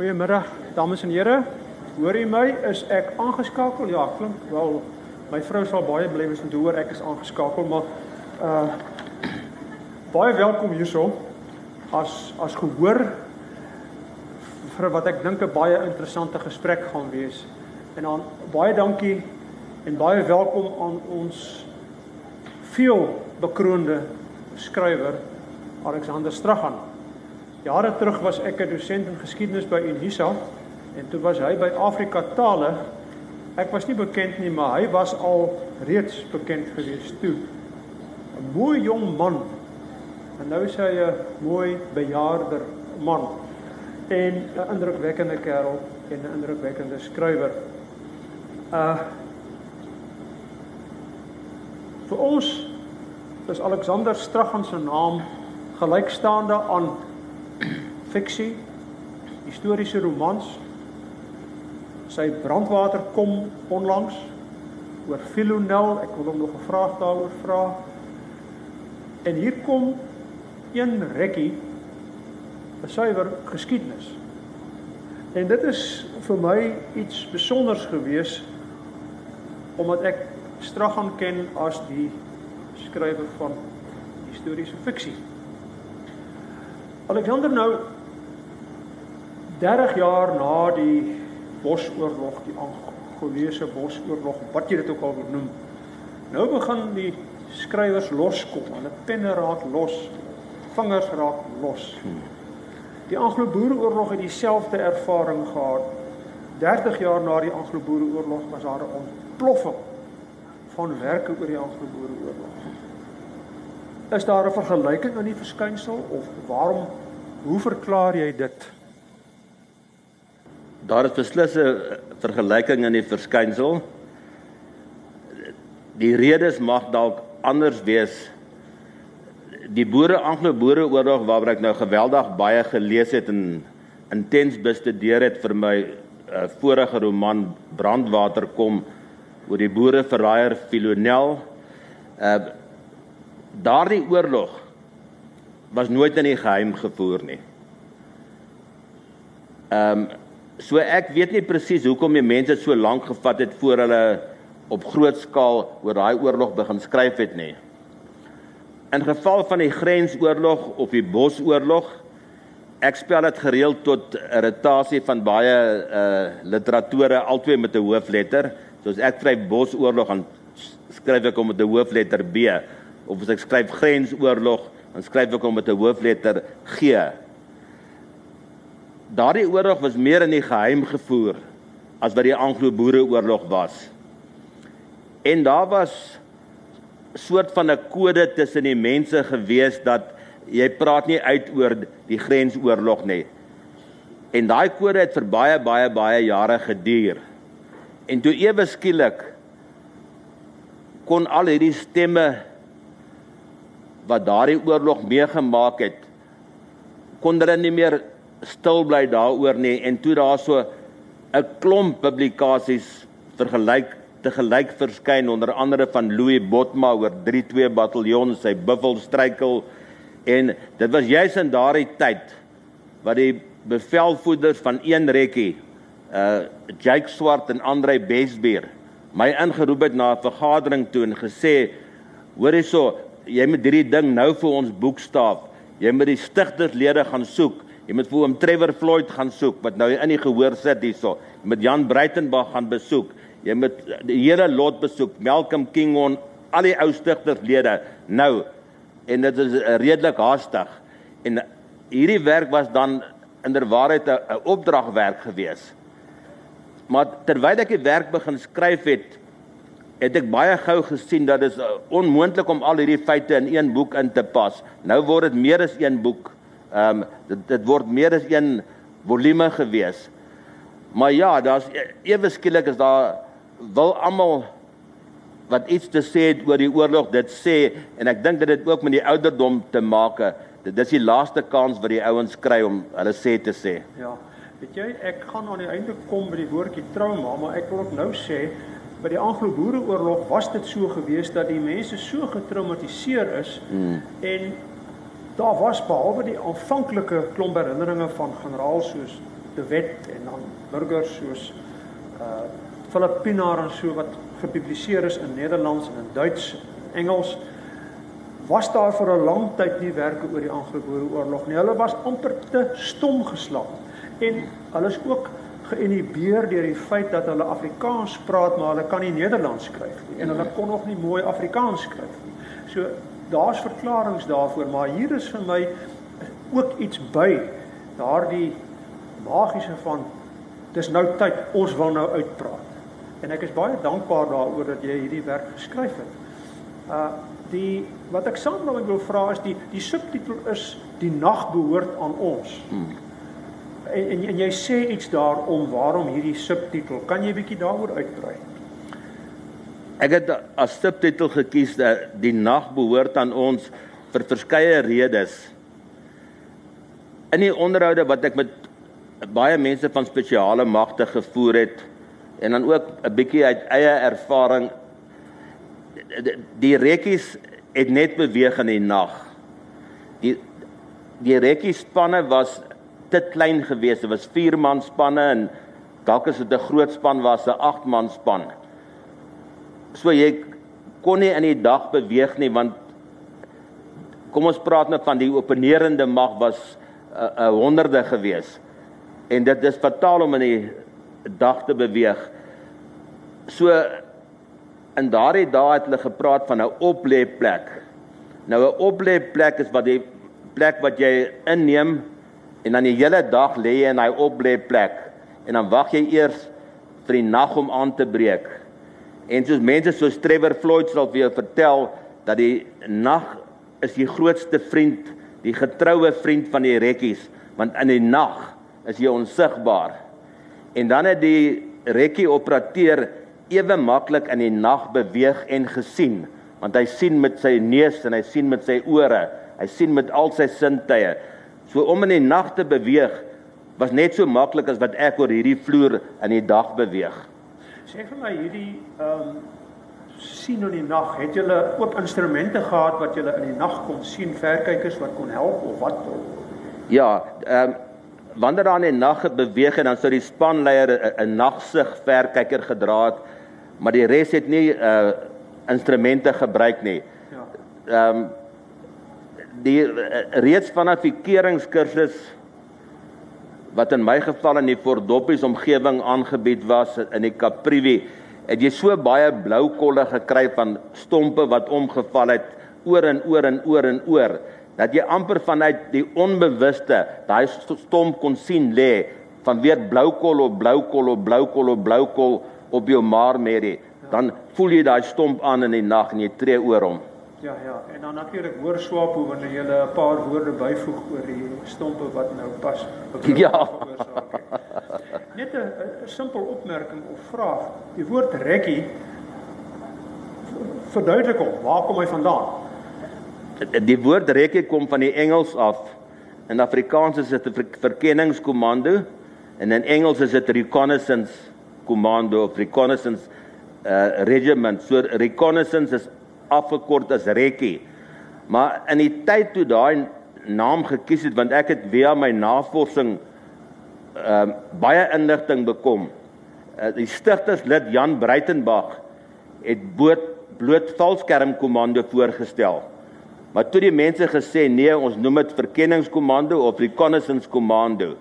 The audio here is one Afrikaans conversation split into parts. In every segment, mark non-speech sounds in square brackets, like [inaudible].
Goeiemiddag, dames en here. Hoor jy my? Is ek aangeskakel? Ja, klink wel. My vrou sal baie bly wees om te hoor ek is aangeskakel, maar uh baie welkom hierso. As as gehoor vir wat ek dink 'n baie interessante gesprek gaan wees. En dan baie dankie en baie welkom aan ons veel bekroonde skrywer Alexander Straghan. Jare terug was ek 'n dosent in geskiedenis by Unisa en toe was hy by Afrika Tale. Ek was nie bekend nie, maar hy was al reeds bekend gewees toe. 'n Mooi jong man. En nou is hy 'n mooi bejaarder man en 'n indrukwekkende kerel en 'n indrukwekkende skrywer. Uh vir ons is Alexander Straghan se naam gelykstaande aan fiksie, historiese romans. Sy brandwater kom onlangs oor Philonel, ek wil hom nog 'n vraag daaroor vra. En hier kom een rekkie 'n suiwer geskiedenis. En dit is vir my iets spesiaals gewees omdat ek Straghan ken as die skrywer van historiese fiksie. Alexander nou 30 jaar na die Bosoorlog, die Angolese Bosoorlog, wat jy dit ook al wil noem. Nou begin die skrywers loskom, hulle penne raak los, vingers raak los. Die Anglo-Boereoorlog het dieselfde ervaring gehad. 30 jaar na die Anglo-Boereoorlog was daar 'n ontploffing van werke oor die Anglo-Boereoorlog. Is daar 'n vergelyking in die verskynsel of waarom hoe verklaar jy dit? Daar is beslis 'n vergelyking in die verskynsel. Die redes mag dalk anders wees. Die boere Anglo-Boere oorlog waaroor ek nou geweldig baie gelees het en intens bestudeer het vir my uh, vorige roman Brandwater kom oor die boere verraaier Philonel. Uh daardie oorlog was nooit in die geheim gevoer nie. Ehm um, So ek weet nie presies hoekom die mense so lank gevat het voor hulle op groot skaal oor daai oorlog begin skryf het nie. In geval van die grensoorlog of die bosoorlog, ek spel dit gereeld tot irritasie van baie uh literatore albei met 'n hoofletter. Soos ek skryf bosoorlog dan skryf ek hom met 'n hoofletter B of as ek skryf grensoorlog dan skryf ek hom met 'n hoofletter G. Daardie oorlog was meer in die geheim gevoer as wat die Anglo-Boereoorlog was. En daar was soort van 'n kode tussen die mense gewees dat jy praat nie uit oor die grensoorlog nie. En daai kode het vir baie baie baie jare geduur. En toe ewe skielik kon al hierdie stemme wat daardie oorlog meegemaak het kon hulle nie meer stil bly daaroor nie en toe daar so 'n klomp publikasies vergelyk te gelyk verskyn onder andere van Louis Botma oor 32 bataljon sy buffelstruikel en dit was juis in daardie tyd wat die bevelvoerders van een rekkie uh Jake Swart en Andre Besbeer my ingeroep het na 'n vergadering toe en gesê hoor hierso jy moet hierdie ding nou vir ons boekstaaf. Jy moet die stigterslede gaan soek Jy moet vir oom Trevor Floyd gaan soek wat nou in die gehoor sit hierso. Jy moet Jan Breitenberg gaan besoek. Jy moet die hele lot besoek. Malcolm Kingon, al die ou stigterslede nou. En dit is redelik haastig. En hierdie werk was dan inderwaarheid 'n opdragwerk gewees. Maar terwyl ek die werk begin skryf het, het ek baie gou gesien dat dit onmoontlik om al hierdie feite in een boek in te pas. Nou word dit meer as een boek. Ehm um, dit dit word meer as een volume gewees. Maar ja, daar's e, ewe skielik is daar wil almal wat iets te sê het oor die oorlog dit sê en ek dink dit het ook met die ouderdom te maak. Dit is die laaste kans wat die ouens kry om hulle sê te sê. Ja. Weet jy, ek gaan aan die einde kom by die woordjie trauma, maar ek wil ook nou sê by die Anglo-Boereoorlog was dit so gewees dat die mense so getraumatiseer is hmm. en daar was behalwe die aanvanklike klomp herinneringe van generaal soos De Wet en dan burgers soos uh Philip Pinaar en so wat gepubliseer is in Nederlands en in Duits, Engels was daar vir 'n lang tyd nie werke oor die Anglo-Boereoorlog nie. Hulle was amper te stom geslag. En hulle is ook geïnhibeer deur die feit dat hulle Afrikaans praat maar hulle kan nie Nederlands skryf nie en hulle kon nog nie mooi Afrikaans skryf nie. So daar's verklaringe daarvoor, maar hier is vir my ook iets by daardie magiese van dis nou tyd ons wil nou uitpraat. En ek is baie dankbaar daaroor dat jy hierdie werk geskryf het. Uh die wat ek saam met wil vra is die die subtitel is die nag behoort aan ons. Hmm. En, en en jy sê iets daarom waarom hierdie subtitel. Kan jy bietjie daaroor uitbrei? Ek het as subtitel gekies dat die nag behoort aan ons vir verskeie redes. In die onderhoude wat ek met baie mense van spesiale magte gevoer het en dan ook 'n bietjie uit eie ervaring die rekkies het net beweeg in die nag. Die die rekkie spanne was te klein geweest. Dit was 4 man spanne en dalk as dit 'n groot span was, 'n 8 man span. So jy kon nie in die dag beweeg nie want kom ons praat net van die openerende mag was 'n uh, uh, honderde gewees. En dit is fataal om in die dag te beweeg. So in daardie dae het hulle gepraat van 'n oplê plek. Nou 'n oplê plek is wat die plek wat jy inneem en dan die hele dag lê jy in daai oplê plek en dan wag jy eers vir die nag om aan te breek. En soos mense soos Trevor Floyd sal jou vertel dat die nag is die grootste vriend, die getroue vriend van die rekkies, want in die nag is jy onsigbaar. En dan het die rekkie operateur ewe maklik in die nag beweeg en gesien, want hy sien met sy neus en hy sien met sy ore, hy sien met al sy sintuie. So om in die nag te beweeg was net so maklik as wat ek oor hierdie vloer in die dag beweeg. Sê vir my hierdie ehm um, sien in die nag, het julle ook instrumente gehad wat julle in die nag kon sien, verkykers wat kon help of wat? Ja, ehm um, wanneer daar in die nag beweeg en dan sou die spanleier 'n nagsig verkyker gedra het maar die res het nie uh instrumente gebruik nie. Ja. Ehm um, die uh, reeds vanaf die keringkursus wat in my geval in die Fordoppies omgewing aangebied was in die Caprivi, het jy so baie blou kolle gekry van stompe wat omgeval het oor en oor en oor en oor dat jy amper vanuit die onbewuste daai stomp kon sien lê van weer blou kol op blou kol op blou kol op blou kol op jou maar Mary, dan voel jy daai stomp aan in die nag en jy tree oor hom. Ja ja, en dan natuurlik hoor swaap hoe wanneer jy 'n paar woorde byvoeg oor die stompe wat nou pas. [laughs] Ja. Net 'n simpel opmerking of vraag. Die woord rekkie verduidelik hom, waar kom hy vandaan? Die woord rekkie kom van die Engels af. In Afrikaans is dit 'n verkenningskommando en in Engels is dit reconnaissance Commando of Reconnaissance uh, Regiment. So reconnaissance is afgekort as Rekkie. Maar in die tyd toe daai naam gekies het want ek het via my navorsing ehm uh, baie inligting bekom. Uh, die stigterslid Jan Breitenberg het boot bloot valskerm komando voorgestel. Maar toe die mense gesê nee, ons noem dit verkenningskomando of reconnaissance komando.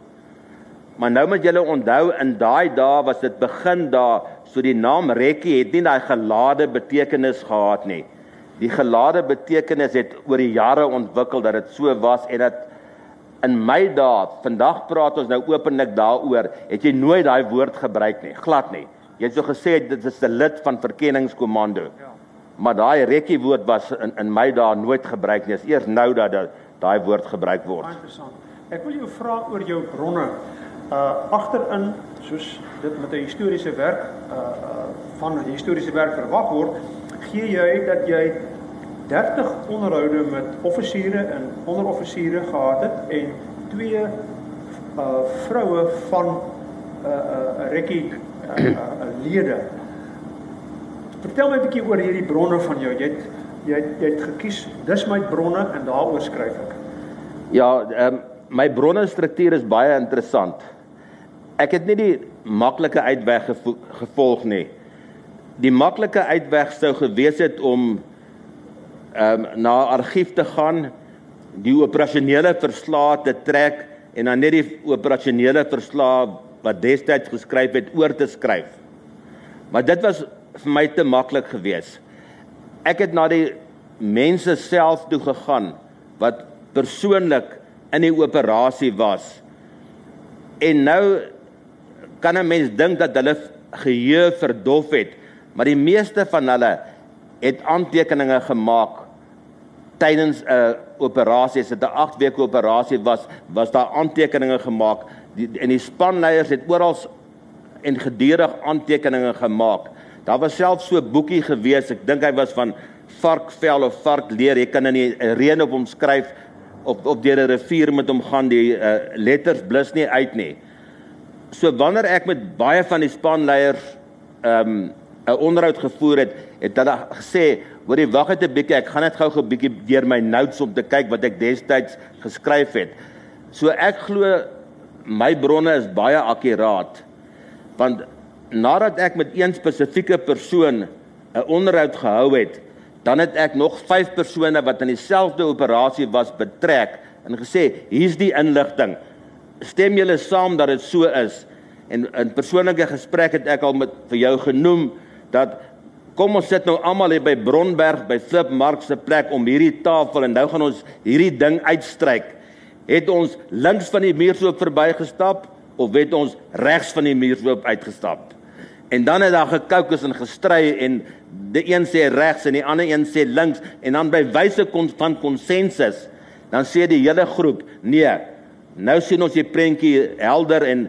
Maar nou moet julle onthou in daai dae was dit begin daar, so die naam Rekkie het nie daai gelade betekenis gehad nie. Die gelade betekenis het oor die jare ontwikkel dat dit so was en dat in my dae, vandag praat ons nou openlik daaroor, het jy nooit daai woord gebruik nie, glad nie. Jy het so gesê dit is 'n lid van verkenningskomando. Ja. Maar daai Rekkie woord was in in my dae nooit gebruik nie. Is eers nou dat daai woord gebruik word. Interessant. Ek wil jou vra oor jou bronne uh agterin soos dit met 'n historiese werk uh, uh van 'n historiese werk verwag word, gee jy dat jy 30 onderhoude met offisiere en onderoffisiere gehad het en twee uh vroue van 'n uh, 'n uh, rekkie uh, uh, lede. Vertel my 'n bietjie oor hierdie bronne van jou. Jy het jy het, jy het gekies dis my bronne en daaroor skryf ek. Ja, ehm um, my bronne struktuur is baie interessant. ek het nie die maklike uitweg gevolg nie. Die maklike uitweg sou gewees het om ehm um, na argief te gaan, die operasionele verslae te trek en dan net die operasionele verslae wat destyds geskryf het oor te skryf. Maar dit was vir my te maklik geweest. Ek het na die mense self toe gegaan wat persoonlik in die operasie was. En nou kan 'n mens dink dat hulle geheue verdof het, maar die meeste van hulle het aantekeninge gemaak tydens 'n operasie, as dit 'n 8 weke operasie was, was daar aantekeninge gemaak die, en die spanleiers het oral en gedurig aantekeninge gemaak. Daar was selfs so 'n boekie gewees, ek dink hy was van varkvel of varkleer. Jy kan in die reën op hom skryf op op deur 'n rivier met hom gaan die uh, letters blus nie uit nie. So wanneer ek met baie van die spanleiers ehm um, 'n onderhoud gevoer het, het hulle gesê, "Hoorie, wag net 'n bietjie, ek gaan net gou 'n bietjie deur my notes om te kyk wat ek destyds geskryf het." So ek glo my bronne is baie akkuraat. Want nadat ek met een spesifieke persoon 'n onderhoud gehou het, dan het ek nog 5 persone wat aan dieselfde operasie was betrek en gesê hier's die inligting stem julle saam dat dit so is en in persoonlike gesprek het ek al met vir jou genoem dat kom ons sit nou almal hier by Bronberg by Flip Mark se plek om hierdie tafel en nou gaan ons hierdie ding uitstryk. Het ons links van die muursloop verbygestap of het ons regs van die muursloop uitgestap? En dan het daar gekookus en gestry en die een sê regs en die ander een sê links en dan by wyse van konsensus dan sê die hele groep nee nou sien ons die prentjie helder en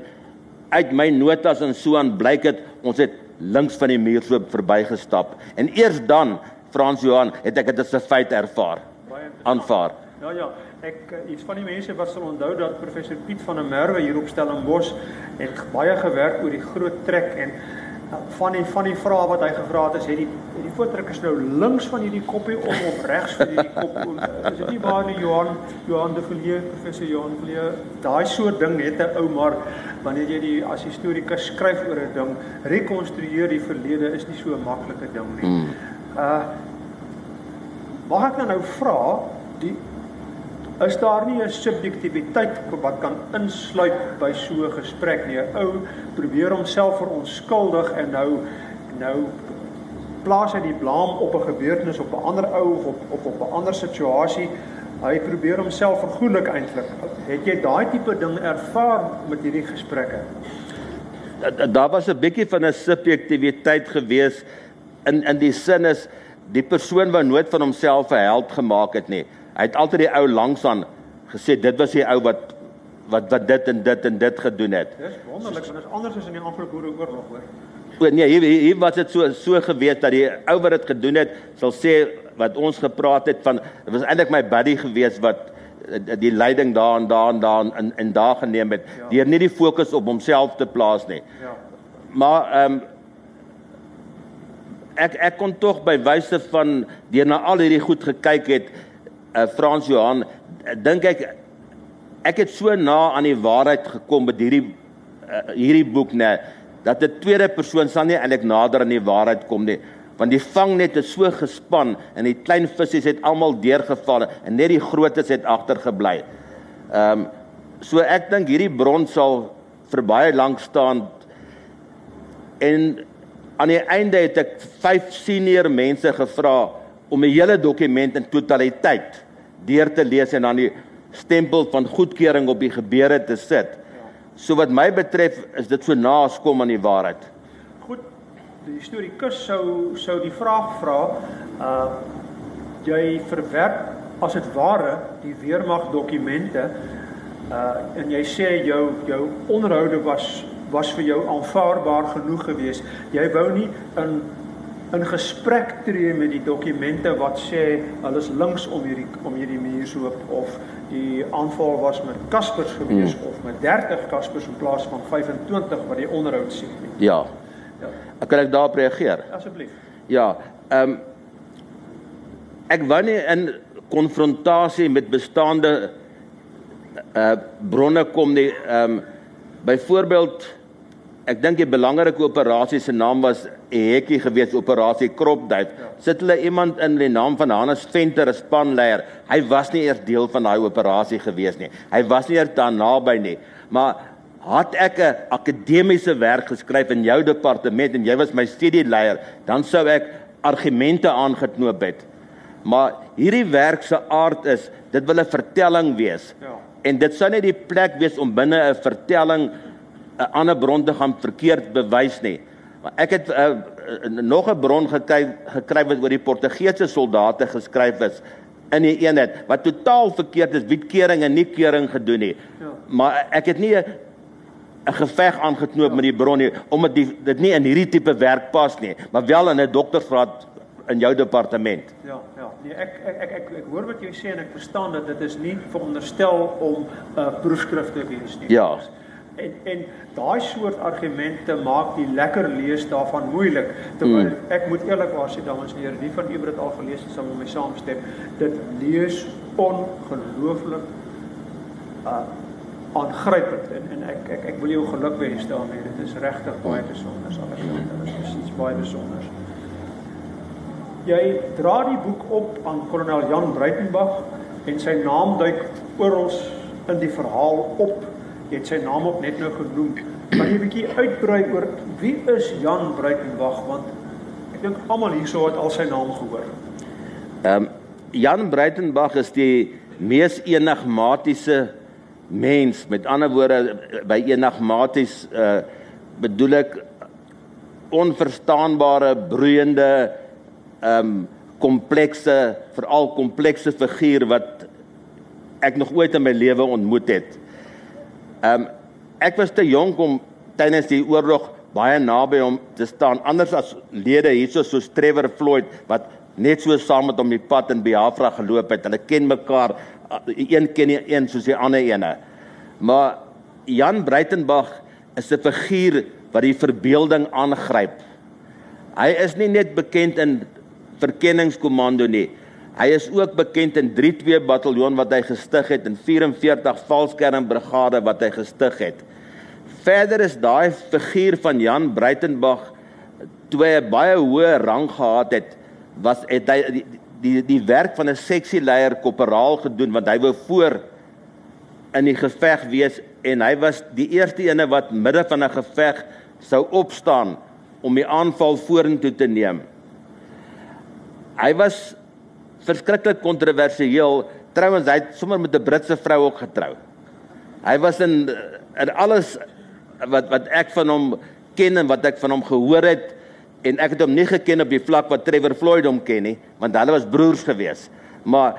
uit my notas en so aan blyk dit ons het links van die muur so verbygestap. En eers dan Frans Johan het ek dit as 'n feit ervaar. Aanvaar. Ja ja. Ek eh, iets van die mense wat sal onthou dat professor Piet van der Merwe hier op Stellenbosch het baie gewerk oor die groot trek en van die van die vrae wat hy gevra het is het die het die voetdruk is nou links van hierdie koppie of regs van hierdie kop is dit nie waar die Johan Johan de Villiers professor Johan Villiers daai soort ding het 'n ou maar wanneer jy die as historikus skryf oor 'n ding rekonstrueer die verlede is nie so 'n maklike ding nie. Mm. Uh Mag ek nou nou vra die is daar nie 'n subjektiwiteit wat kan insluit by so 'n gesprek nie. 'n Ou probeer homself verontskuldig en nou nou plaas hy die blame op 'n gebeurtenis op 'n ander ou of op op op 'n ander situasie. Hy probeer homself vergoedelik eintlik. Het jy daai tipe ding ervaar met hierdie gesprekke? Daar was 'n bietjie van 'n subjektiwiteit gewees in in die sin is die persoon wat nooit van homself 'n held gemaak het nie. Hy het altyd die ou langs aan gesê dit was die ou wat wat wat dit en dit en dit gedoen het. Dis wonderlik want dit is anders as in die Anglo-Boereoorlog hoor. O nee, hier hier was dit so so geweet dat die ou wat dit gedoen het sal sê wat ons gepraat het van dit was eintlik my buddy gewees wat eh, die leiding daar en daar en daar in in daar geneem het ja. deur nie die fokus op homself te plaas nie. Ja. Maar ehm um, ek ek kon tog by wyse van deur na al hierdie goed gekyk het uh, Frans Johan, dink ek ek het so na aan die waarheid gekom met hierdie uh, hierdie boek nê dat 'n tweede persoon sal nie eintlik nader aan die waarheid kom nie want die vangnet is so gespan en die klein visse het almal deurgeval en net die grootes het agtergebly. Ehm um, so ek dink hierdie bron sal vir baie lank staan en aan die einde het ek vyf senior mense gevra om die hele dokument in totaliteit deur te lees en dan die stempel van goedkeuring op die gebeure te sit. So wat my betref is dit so naas kom aan die waarheid. Goed. Die historikus sou sou die vraag vra, uh jy verwerp as dit ware die weermag dokumente uh en jy sê jou jou onderhoude was was vir jou aanvaarbaar genoeg geweest. Jy wou nie in in gesprek tree met die dokumente wat sê hulle is links om hierdie om hierdie muurshoop of die aanval was met Kaspers gewees hmm. of met 30 Kaspers in plaas van 25 wat die onderhoud sê nie. Ja. Ja. Kan ek daarop reageer? Asseblief. Ja. Ehm um, ek wou nie in konfrontasie met bestaande uh bronne kom nie. Ehm um, byvoorbeeld ek dink die belangrike operasie se naam was hekkie gewees operasie Kropduit. Ja. Sit hulle iemand in die naam van Hannes Venter as spanleier. Hy was nie eers deel van daai operasie gewees nie. Hy was nie eers daar naby nie. Maar had ek 'n akademiese werk geskryf in jou departement en jy was my studieleier, dan sou ek argumente aangeknoop het. Maar hierdie werk se aard is, dit wil 'n vertelling wees. Ja. En dit sou net die plek wees om binne 'n vertelling 'n ander bron te gaan verkeerd bewys nie. Maar ek het uh, nog 'n bron gekry gekry wat oor die Portugese soldate geskryf is in die eenheid wat totaal verkeerd is, wie kering en nie kering gedoen nie. Ja. Maar ek het nie 'n geveg aangeknoop met die bron nie omdat die, dit nie in hierdie tipe werk pas nie, maar wel in 'n doktorsgraad in jou departement. Ja, ja. Nee, ek ek ek ek ek hoor wat jy sê en ek verstaan dat dit is nie veronderstel om 'n uh, proefskrif te wees nie. Ja. En en daai soort argumente maak die lekker lees daarvan moeilik. Terwyl mm. ek moet eerlikwaar sê dames en here, wie van u het al gelees en sal met my saamstem, dit lees ongelooflik uh aangrypend en en ek ek ek wil jou geluk wens daarmee. Dit is regtig baie besonder Alexander. Dit is iets baie besonder. Jy dra die boek op aan kolonel Jan Breitenberg en sy naam duik oral in die verhaal op. Jy het sy naam ook net nou genoem. Kan jy 'n bietjie uitbrei oor wie is Jan Breitenberg want ek dink almal hierso het al sy naam gehoor. Ehm um, Jan Breitenberg is die mees enigmatiese mens met ander woorde by enigmaties uh bedoel ek onverstaanbare broeiende um komplekse veral komplekse figuur wat ek nog ooit in my lewe ontmoet het. Um ek was te jonk om tydens die oorlog baie naby hom te staan anders as lede hierso soos Trevor Floyd wat net so saam met hom die pad in Biafra geloop het. Hulle ken mekaar een ken nie een soos die ander ene. Maar Jan Breitenberg is 'n figuur wat die verbeelding aangryp. Hy is nie net bekend in verkenningskommando nie. Hy is ook bekend in 32 bataljon wat hy gestig het en 44 valskermbrigade wat hy gestig het. Verder is daai figuur van Jan Breitenberg toe hy 'n baie hoë rang gehad het, was het hy die die, die werk van 'n seksieleier korporaal gedoen want hy wou voor in die geveg wees en hy was die eerste ene wat midde van 'n geveg sou opstaan om die aanval vorentoe te neem. Hy was verskriklik kontroversieel. Trouwens hy het sommer met 'n Britse vrou ook getrou. Hy was in in alles wat wat ek van hom ken en wat ek van hom gehoor het en ek het hom nie geken op die vlak wat Trevor Floyd hom ken nie, want hulle was broers gewees. Maar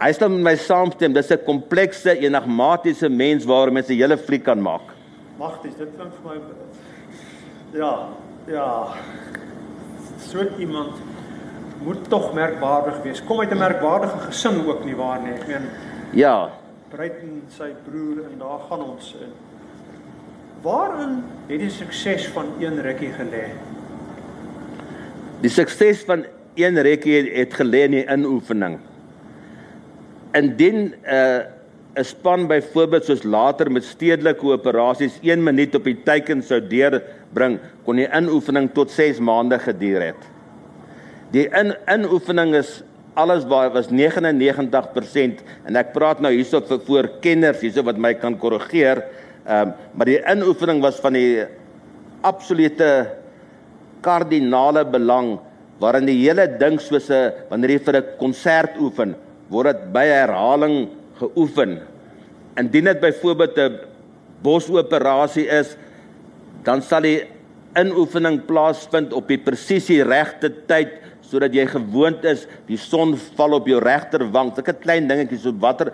hy stel met my saamstem, dis 'n komplekse, enigmatiese mens waar mense 'n hele fliek kan maak. Magtig, dit klink vir my ja, ja. So iemand moet tog merkwaardig wees. Kom uit 'n merkwaardige gesin ook nie waar nie. Ek meen Ja. Breiten sy broer en daar gaan ons in. Waarin het die sukses van een rukkie gelê? Die sukses van een rekkie het, het gelê in die inoefening. Indien 'n uh, 'n span byvoorbeeld soos later met stedelike operasies 1 minuut op die teiken sou deurbring, kon die inoefening tot 6 maande geduur het. Die in inoefening is alles waar was 99% en ek praat nou hierso vir voor kenners hierso wat my kan korrigeer. Ehm um, maar die inoefening was van die absolute kardinale belang waarin die hele ding soos 'n wanneer jy vir 'n konsert oefen, word dit by herhaling geoefen. Indien dit byvoorbeeld 'n bosoperasie is, dan sal die inoefening plaasvind op die presisie regte tyd sodat jy gewoond is die son val op jou regterwang. Dit is 'n klein dingetjie so watter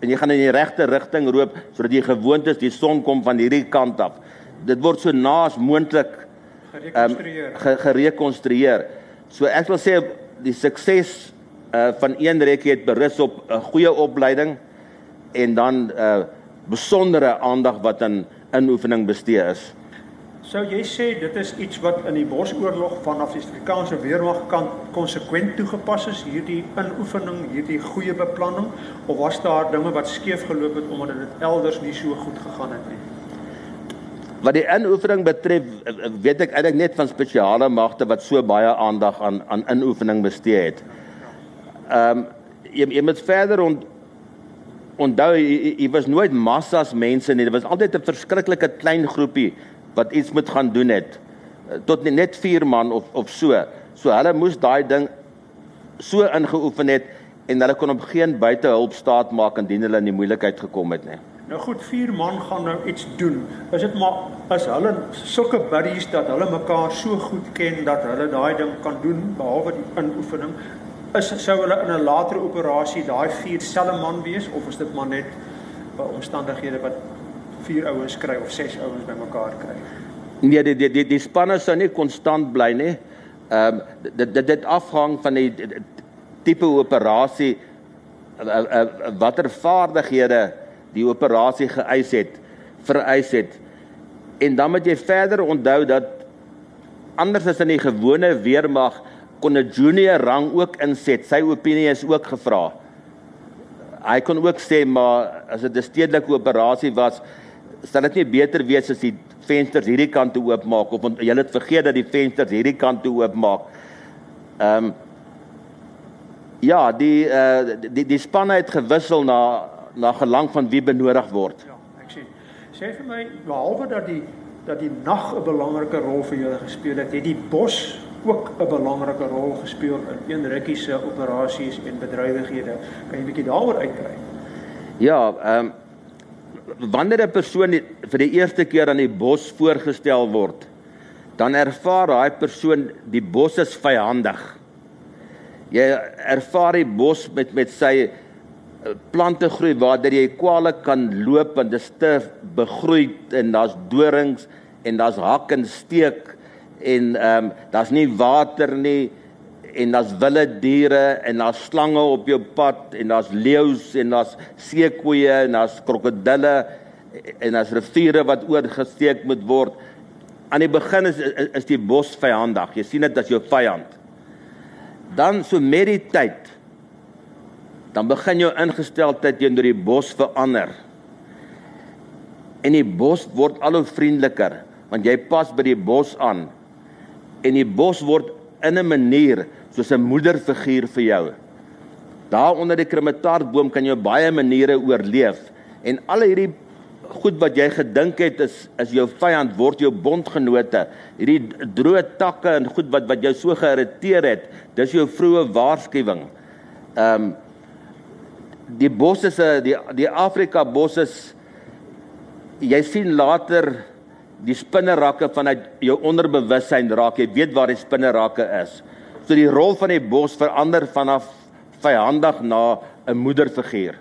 en jy gaan in die regte rigting loop sodat jy gewoond is die son kom van hierdie kant af. Dit word so naas moontlik gerekonstrueer. Um, gerekonstrueer. So ek wil sê die sukses uh van een rekkie het berus op 'n goeie opleiding en dan uh besondere aandag wat aan in inoefening bestee is. Sou jy sê dit is iets wat in die Bosoorlog vanaf die Suid-Afrikaanse weermag kan konsekwent toegepas is hierdie inoefening, hierdie goeie beplanning of was daar dinge wat skeef geloop het omdat dit elders nie so goed gegaan het nie? Wat die inoefening betref, weet ek eintlik net van spesiale magte wat so baie aandag aan aan inoefening bestee het. Ehm um, jy, jy moet verder ont, onthou jy was nooit massas mense nie. Dit was altyd 'n verskriklike klein groepie wat iets moet gaan doen het. Tot net 4 man of of so. So hulle moes daai ding so ingeoefen het en hulle kon op geen buitehulp staat maak indien hulle in die moeilikheid gekom het nie. Nou goed, vier man gaan nou iets doen. Is dit maar as hulle sulke buddies dat hulle mekaar so goed ken dat hulle daai ding kan doen behalwe die inoefening, is sou hulle in 'n latere operasie daai vier selfe man wees of is dit maar net by omstandighede wat vier ouens kry of ses ouens bymekaar kry? Nee, die die die, die spanne sou nie konstant bly nie. Ehm um, dit dit dit afhang van die, die tipe operasie watter vaardighede die operasie geëis het, vereis het. En dan moet jy verder onthou dat anders as in die gewone weermag kon 'n junior rang ook inset. Sy opinie is ook gevra. Hy kon ook sê maar as dit 'n stedelike operasie was, sal dit nie beter wees as die vensters hierdie kant toe oopmaak of jy het vergeet dat die vensters hierdie kant toe oopmaak. Ehm um, Ja, die uh die die spanne het gewissel na na gelang van wie benodig word. Ja, ek sien. Sê vir my behalwe dat die dat die nag 'n belangrike rol vir julle gespeel het, het die bos ook 'n belangrike rol gespeel in een rukkie se operasies en bedrywighede. Kan jy 'n bietjie daaroor uitbrei? Ja, ehm um, wanneer 'n persoon die, vir die eerste keer aan die bos voorgestel word, dan ervaar daai persoon die bos is vyandig. Jy ervaar die bos met met sy eh, plante groei waar jy kwale kan loop en dit is te begroeid en daar's dorings en daar's hak en steek en ehm um, daar's nie water nie en daar's wilde diere en daar's slange op jou pad en daar's leeu's en daar's seekoeie en daar's krokodille en daar's riviere wat oorgesteek moet word. Aan die begin is is die bos vyandig. Jy sien dit as jou vyand dan so met die tyd dan begin jou ingesteldheid teenoor die bos verander. En die bos word al hoe vriendeliker want jy pas by die bos aan. En die bos word in 'n manier soos 'n moederfiguur vir jou. Daar onder die kremataartboom kan jy baie maniere oorleef en al hierdie goed wat jy gedink het is is jou vyand word jou bondgenote. Hierdie droë takke en goed wat wat jou so geïrriteer het, dis jou vroeë waarskuwing. Ehm um, die bosse se die die Afrika bosse jy sien later die spinnerakke vanuit jou onderbewussyn raak. Jy weet waar die spinnerakke is. So die rol van die bos verander vanaf vyandig na 'n moederfiguur.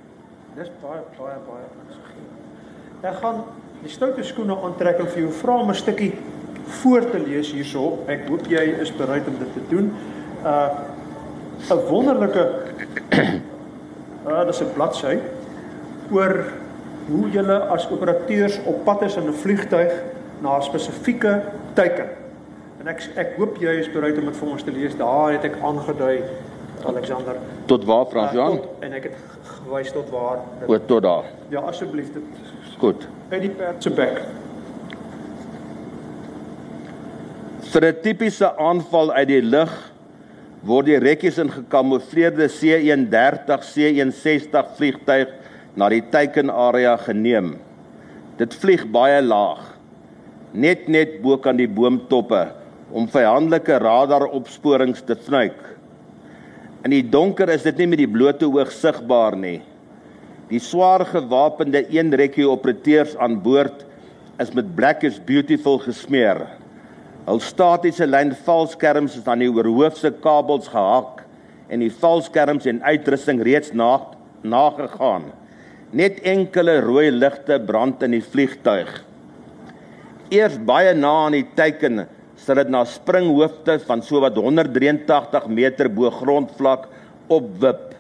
Dis baie baie baie Ek gaan die stoute skoene aantrek en vir jou vra om 'n stukkie voor te lees hierso. Ek hoop jy is bereid om dit te doen. Uh 'n wonderlike uh [coughs] dis 'n bladsy oor hoe jy as operateurs op pad is in 'n vliegtyg na 'n spesifieke teiken. En ek ek hoop jy is bereid om dit vir ons te lees. Daar het ek aangedui Alexander. Tot waar Frans Jan? Uh, en ek het gewys tot waar. O, tot daar. Ja, asseblief dit Goed. By die perd se bek. Vir 'n tipiese aanval uit die lug word die rekkies in gekamoufleerde C130 C160 vliegtyg na die teikenarea geneem. Dit vlieg baie laag, net net bo kan die boomtoppe om vyandelike radaropsporings te snuik. In die donker is dit nie met die blote oog sigbaar nie. Die swaar gewapende een rekkie operateurs aan boord is met black is beautiful gesmeer. Hul statiese lyn valskerms is aan die oorhoofse kabels gehak en die valskerms en uitrusting reeds na nagegaan. Net enkele rooi ligte brand in die vliegtuig. Eers baie na aan die teiken sal dit na springhoofde van sowat 183 meter bo grondvlak opwip.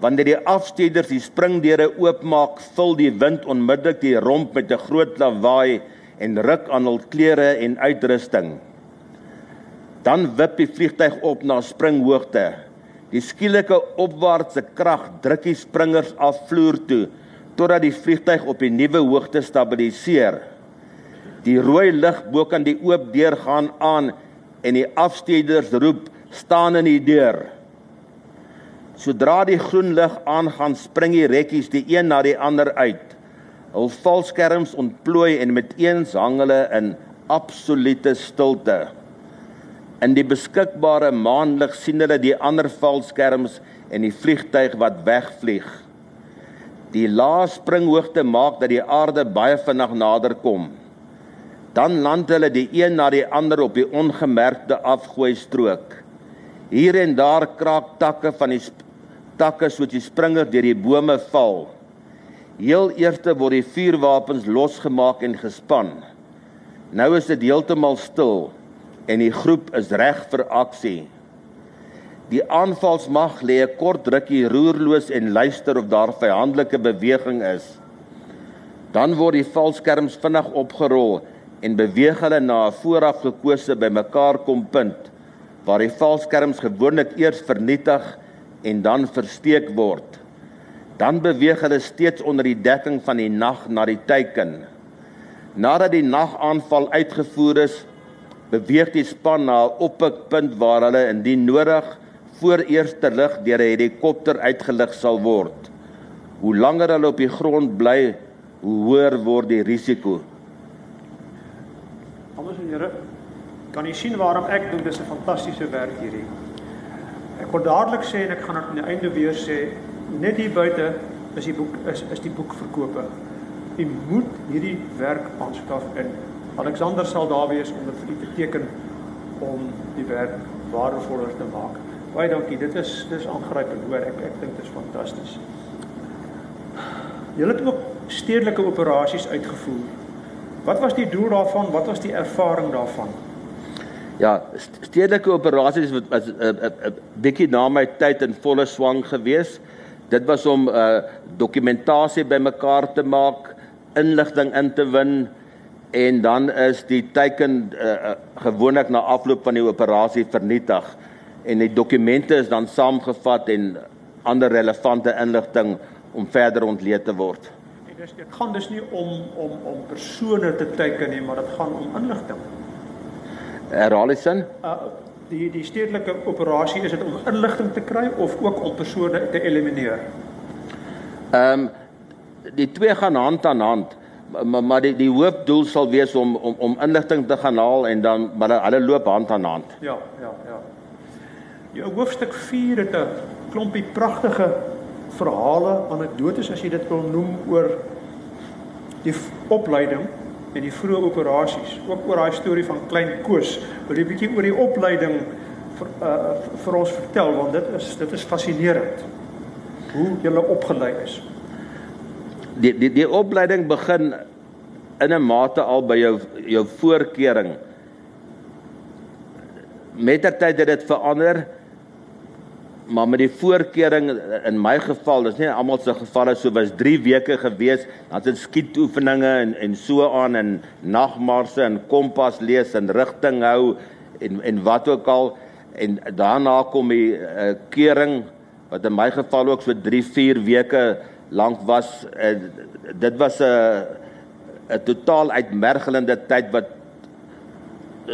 Wanneer die afsteeders die springdeure oopmaak, vul die wind onmiddellik die romp met 'n groot lawaai en ruk aan hul klere en uitrusting. Dan wip die vliegtyg op na springhoogte. Die skielike opwaartse krag druk die springers af vloer toe totdat die vliegtyg op 'n nuwe hoogte stabiliseer. Die rooi lig bo kan die oop deur gaan aan en die afsteeders roep staan in die deur. Sodra die groen lig aangaan, spring die rekkies die een na die ander uit. Hul valskerms ontplooi en met eens hang hulle in absolute stilte. In die beskikbare maanlig sien hulle die ander valskerms en die vliegtyg wat wegvlieg. Die laaste springhoogte maak dat die aarde baie vinnig nader kom. Dan land hulle die een na die ander op die ongemerkte afgooi strook. Hier en daar kraak takke van die takke soos die springer deur die bome val. Heel eerste word die vuurwapens losgemaak en gespan. Nou is dit heeltemal stil en die groep is reg vir aksie. Die aanvalsmag lê 'n kort rukkie roerloos en luister of daar vyandelike beweging is. Dan word die valskerms vinnig opgerol en beweeg hulle na 'n vooraf gekose bymekaar kom punt waar die valskerms gewoonlik eers vernietig en dan versteek word. Dan beweeg hulle steeds onder die dekking van die nag na die teiken. Nadat die nagaanval uitgevoer is, beweeg die span na 'n oppikpunt waar hulle indien nodig voor eerste lig deur 'n helikopter uitgelig sal word. Hoe langer hulle op die grond bly, hoe hoër word die risiko. Anders en Here, kan jy sien waarom ek dink dis 'n fantastiese werk hierdie. Ek wil dadelik sê en ek gaan dit aan die einde weer sê, net hier buite is die boek is is die boek verkope. U moet hierdie werk aanskaf en Alexander sal daar wees om dit vir u te teken om die werk waardevoller te maak. Baie dankie. Dit is dis aangrypend hoor. Ek ek dink dit is fantasties. Julle het ook stedelike operasies uitgevoer. Wat was die doel daarvan? Wat was die ervaring daarvan? Ja, stedelike operasies wat was 'n uh, 'n uh, uh, bietjie na my tyd in volle swang gewees. Dit was om uh, dokumentasie bymekaar te maak, inligting in te win en dan is die teiken uh, gewoonlik na afloop van die operasie vernietig en die dokumente is dan saamgevat en ander relevante inligting om verder ontleed te word. En dis dit gaan dus nie om om om persone te teiken nie, maar dit gaan om inligting. Herhaal die sin? Uh die die stedelike operasie is dit om inligting te kry of ook om persone te elimineer. Ehm um, die twee gaan hand aan hand maar maar die die hoofdoel sal wees om om om inligting te gaan haal en dan maar hulle loop hand aan hand. Ja, ja, ja. Jou hoofstuk 4 het 'n klompie pragtige verhale, anekdotes as jy dit wil noem oor die opleiding en die vroeë operasies. Ook oor daai storie van klein Koos. Wil jy 'n bietjie oor die opleiding vir uh, vir ons vertel want dit is dit is fascinerend. Hoe jy opgelei is. Die die die opleiding begin in 'n mate al by jou jou voorkeuring. Mettertyd het dit verander maar met die voorkeuring in my geval, dis nie almal se gevalle so was 3 weke gewees, dan het skietoefeninge en en so aan en nagmarse en kompas lees en rigting hou en en wat ook al. En daarna kom die uh, keuring wat in my geval ook so 3 4 weke lank was. Uh, dit was 'n uh, 'n totaal uitmergelende tyd wat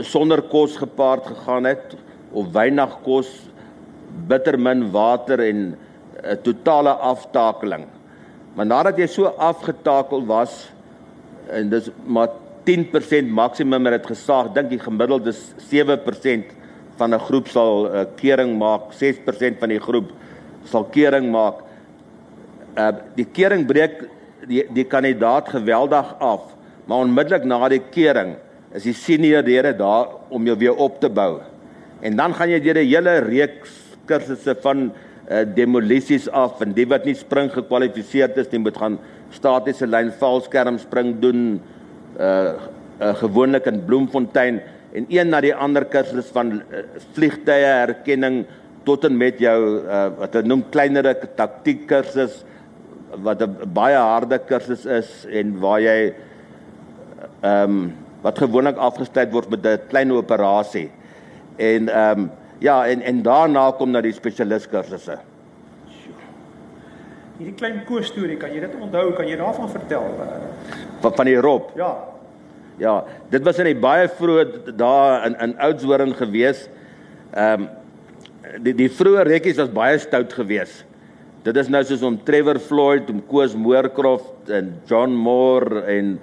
sonder kos gepaard gegaan het of weinig kos bitter min water en 'n uh, totale aftakeling. Maar nadat jy so afgetakel was en dis maar 10% maksimum het dit gesaag, dink ek gemiddeld is 7% van 'n groep sal 'n uh, kering maak, 6% van die groep sal kering maak. Uh die kering breek die die kandidaat geweldig af, maar onmiddellik na die kering is die senior lede daar om jou weer op te bou. En dan gaan jy deur 'n hele reeks kursusse van uh, demolisies af en die wat nie spring gekwalifiseer is, die moet gaan statiese lyn valskerm spring doen uh, uh gewoonlik in Bloemfontein en een na die ander kursus van uh, vliegtye herkenning tot en met jou uh, wat hulle noem kleinere taktiek kursus wat 'n baie harde kursus is en waar jy ehm um, wat gewoonlik afgestel word met 'n klein operasie. En ehm um, Ja, en en daarna kom na die spesialistkursusse. Hierdie klein koos storie, kan jy dit onthou? Kan jy daarvan vertel? Van van die Rob? Ja. Ja, dit was in die baie vroeë dae in in Oudtshoorn gewees. Ehm um, die die vroeë rekkies was baie stout geweest. Dit is nou soos om Trevor Floyd, om Koos Moorcroft en John Moore en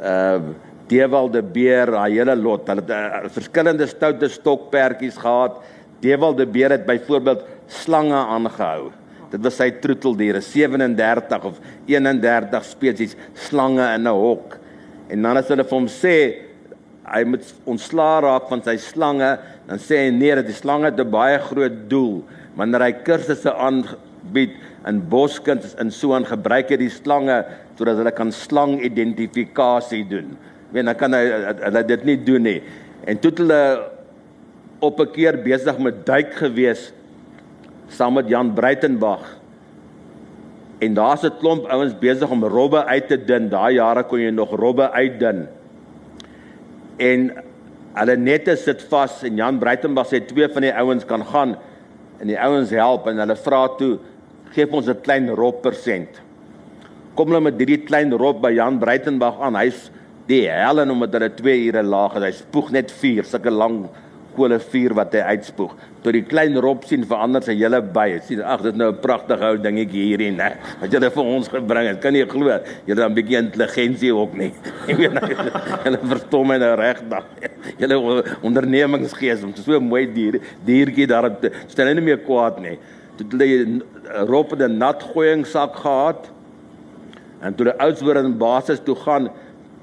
uh Dewald de Beer, daai hele lot. Hulle het uh, verskillende stoute stokperdjies gehad. Dewald de Beer het byvoorbeeld slange aangehou. Dit was sy troeteldiere, 37 of 31 spesies slange in 'n hok. En dan as hulle vir hom sê hy moet ontslaa raak van sy slange, dan sê hy nee, dit is slange het 'n baie groot doel. Wanneer hy kursusse aanbied in boskuns en so aan gebruik hy die slange sodat hulle kan slangidentifikasie doen. Weet dan kan hy hulle dit nie doen nie. En toe hulle op 'n keer besig met duik gewees saam met Jan Breitenberg. En daar's 'n klomp ouens besig om robbe uit te dun. Daai jare kon jy nog robbe uitdun. En hulle nette sit vas en Jan Breitenberg sê twee van die ouens kan gaan en die ouens help en hulle vra toe gee ons 'n klein rob persent. Kom hulle met hierdie klein rob by Jan Breitenberg aan. Hy's die hel en omdat hulle 2 ure laag is, hy spoeg net 4 sulke lang kole vuur wat hy uitspoeg. Toe die klein Rob sien verander sy hele by. Sien ag dit nou 'n pragtige ou dingetjie hierdie nê. Wat jy vir ons gebring het. Kan nie glo. Jy het 'n bietjie intelligensie ook nie. [laughs] Ek weet nou. Hulle verstom my nou regdag. [laughs] Julle ondernemingsgees om so mooi dier diertjie daar te stel nie meer kwaad nie. Toe hulle Rob in 'n nat gooiingsak gehad. En toe die oudswoorde in basis toe gaan,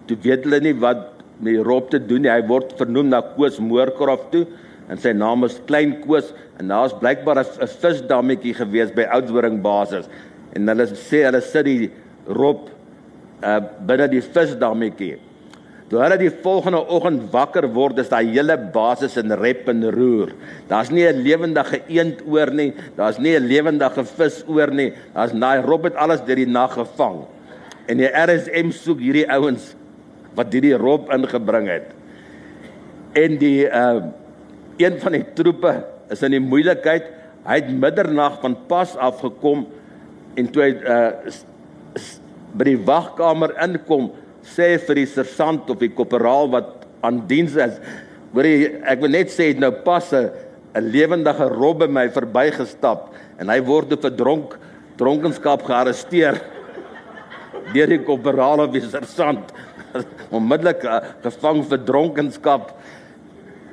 toe weet hulle nie wat met Rob te doen. Hy word vernoem na Koos Moorcroft toe en sy naam is Klein Koos en daar's blykbaar 'n visdammetjie gewees by Oudtshoorn basis. En hulle sê hulle sit die Rob uh binne die visdammetjie. Toe hulle die volgende oggend wakker word, is daai hele basis in rep en roer. Daar's nie 'n lewendige eend oor nie, daar's nie 'n lewendige vis oor nie. Daar's daai Rob het alles deur die nag gevang. En die RSM soek hierdie ouens wat hierdie rob ingebring het. En die uh een van die troepe is in die moeilikheid. Hy het middernag van pas af gekom en toe hy uh by die wagkamer inkom, sê vir die sergeant of die korporaal wat aan diens is, hoor jy ek wil net sê nou pas 'n 'n lewendige rob by my verbygestap en hy word te verdronk dronkenskap gearresteer [laughs] deur die korporaal of die sergeant [laughs] onmiddellik uh, gevang vir dronkenskap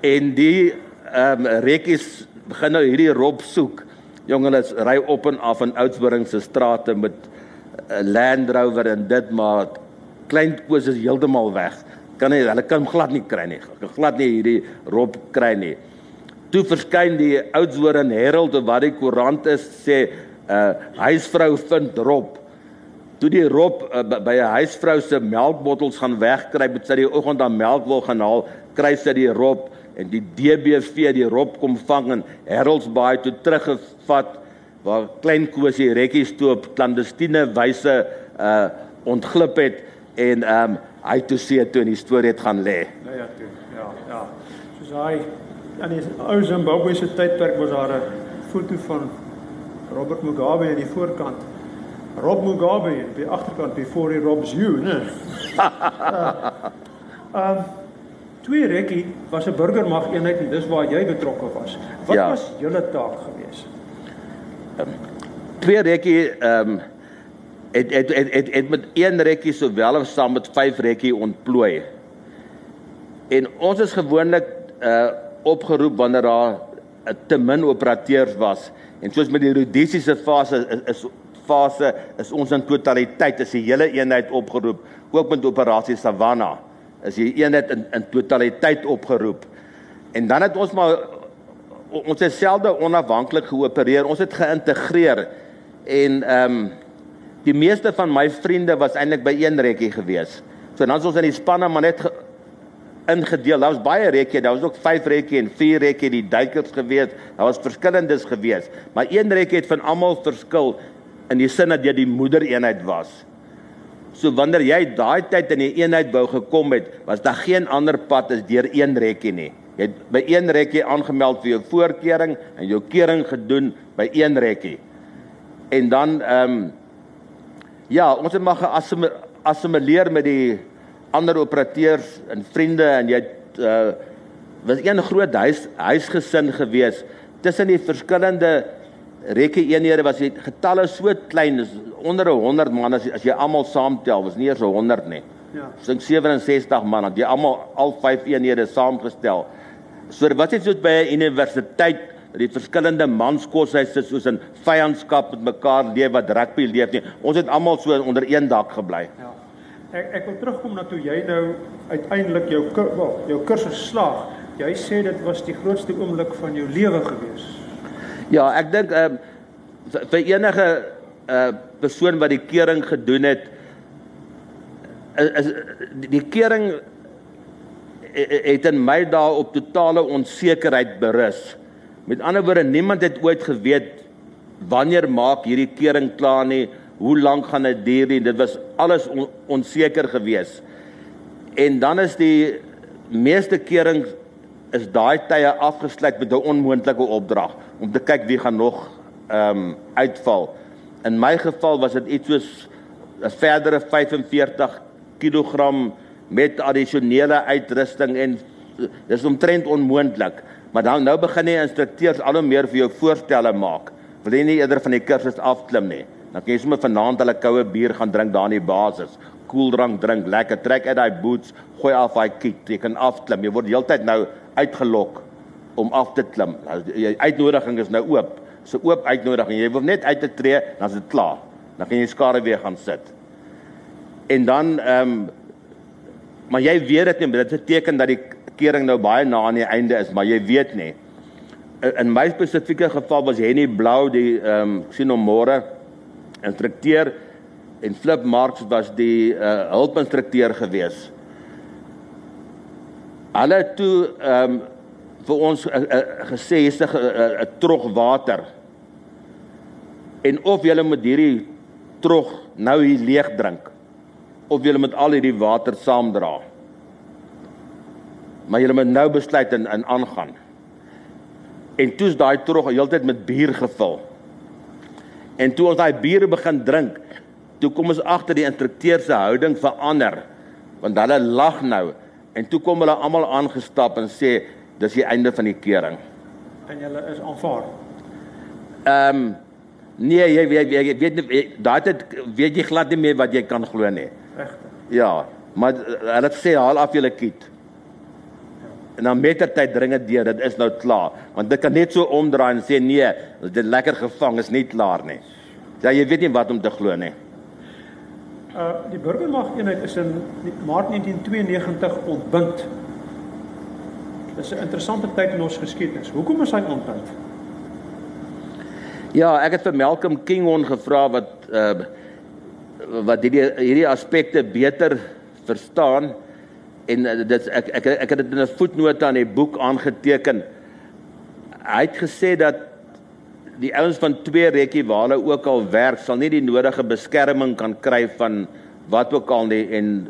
en die ehm um, rekkies begin nou hierdie rob soek. Jong hulle ry op en af in Oudtshoorn se strate met 'n uh, Land Rover en dit maar klein koes is heeltemal weg. Kan nie hulle kan glad nie kry nie. Glad nie hierdie rob kry nie. Toe verskyn die Oudtshoorn Herald wat die koerant is sê uh, huisvrou vind rob Toe die Rob uh, by 'n huisvrou se melkbottels gaan wegkry, met sy die oggend aan melk wil gaan haal, kry sy die Rob en die DBV die Rob kom vang en Heraldsbaai toe teruggevat waar klein Kosie rekkies toe op klandestiene wyse uh ontglip het en ehm um, hy toe sê toe in die storie het gaan lê. Ja ja toe. Ja ja. Soos hy aan die ou Zimbabwe se tydperk was daar 'n foto van Robert Mugabe aan die voorkant Rob Mugabe by agterkant before he robs you, né? Ehm twee rekkie was 'n burgermag eenheid en dis waar jy betrokke was. Wat ja. was julle taak geweest? Um, twee rekkie ehm um, het, het het het het met een rekkie sowel as saam met vyf rekkie ontplooi. En ons is gewoonlik uh opgeroep wanneer daar 'n te min operateurs was. En soos met die rodisiese fase is, is fase is ons in totaliteit is die hele eenheid opgeroep. Ook met operasie Savanna is die eenheid in in totaliteit opgeroep. En dan het ons maar ons het selde onafhanklik geopereer. Ons het geïntegreer en ehm um, die meeste van my vriende was eintlik by een rekkie gewees. So dan ons in die spanne maar net ingedeel. Daar was baie rekkie, daar was ook 5 rekkie en 4 rekkie die duikers gewees. Daar was verskillendes gewees, maar een rekkie het van almal verskil in die sin dat jy die moedereenheid was. So wanneer jy daai tyd in die eenheid wou gekom het, was daar geen ander pad as deur een rekkie nie. Jy het by een rekkie aangemeld vir jou voorkering en jou kering gedoen by een rekkie. En dan ehm um, ja, ons het maar geassimileer met die ander operateurs en vriende en jy uh was een groot huis huisgesin gewees tussen die verskillende rekke eenhede was die getalle so klein is onder 100 man as, as jy almal saamtel was nie eers 100 nie. Ja. So 67 man jy almal al vyf eenhede saamgestel. So wat het soos by 'n universiteit die verskillende manskoshuise soos 'n vyandskap met mekaar leef wat rugby leef nie. Ons het almal so onder een dak gebly. Ja. Ek ek wil terugkom na toe jy nou uiteindelik jou wel, jou kursus slaag. Jy sê dit was die grootste oomblik van jou lewe gewees. Ja, ek dink ehm uh, vir enige uh persoon wat die kering gedoen het is, is die kering het in my dae op totale onsekerheid berus. Met ander woorde, niemand het ooit geweet wanneer maak hierdie kering klaar nie, hoe lank gaan dit duur nie. Dit was alles on, onseker geweest. En dan is die meeste kering is daai tye afgesluit met 'n onmoontlike opdrag om te kyk wie gaan nog ehm um, uitval. In my geval was dit iets soos 'n verdere 45 kg met addisionele uitrusting en dis omtrent onmoontlik. Maar dan nou begin die instrukteurs al hoe meer vir jou voorstelle maak. Wil jy nie eerder van die kursus afklim nie? Dan kan jy sommer vanaand hulle koue bier gaan drink daar in die basis. Koeldrank drink, lekker trek uit daai boots, gooi af daai kit, jy kan afklim. Jy word heeltyd nou uitgelok om af te klim. Jy uitnodiging is nou oop. So oop uitnodiging. Jy wil net uit te tree, dan is dit klaar. Dan kan jy skare weer gaan sit. En dan ehm um, maar jy weet dit nie, dit beteken dat die kering nou baie na aan die einde is, maar jy weet nie. In my spesifieke geval was Henny Blou die ehm um, sien hom môre instrukteur en Flip Marks was die uh, hulpinstrukteur gewees. Hulle toe ehm um, vir ons uh, uh, gesê hier's 'n uh, uh, trog water. En of jy moet hierdie trog nou hier leeg drink of jy moet al hierdie water saamdra. Maar jy moet nou besluit en in aangaan. En toe's daai trog heeltyd met bier gevul. En toe ons daai bier begin drink, toe kom ons agter die instrukteur se houding verander want hulle lag nou en toe kom hulle almal aangestap en sê dis die einde van die kering. En hulle is aanvaar. Ehm um, nee, jy weet jy weet nie daai dit weet jy glad nie meer wat jy kan glo nie. Regtig. Ja, maar hulle sê haal af julle kit. En dan mettertyd dring dit deur, dit is nou klaar. Want dit kan net so omdraai en sê nee, dit lekker gevang is nie klaar nie. Ja, jy weet nie wat om te glo nie. Uh die burgermag eenheid is in Maart 1992 ontbind. Is 'n interessante tyd in ons geskiedenis. Hoekom is hy ontbind? Ja, ek het vir Malcolm Kingon gevra wat uh wat hierdie hierdie aspekte beter verstaan en uh, dit ek ek ek het dit in 'n voetnoot aan die boek aangeteken. Hy het gesê dat die ouens van twee rekkie waar hulle ook al werk sal nie die nodige beskerming kan kry van wat ook al nie en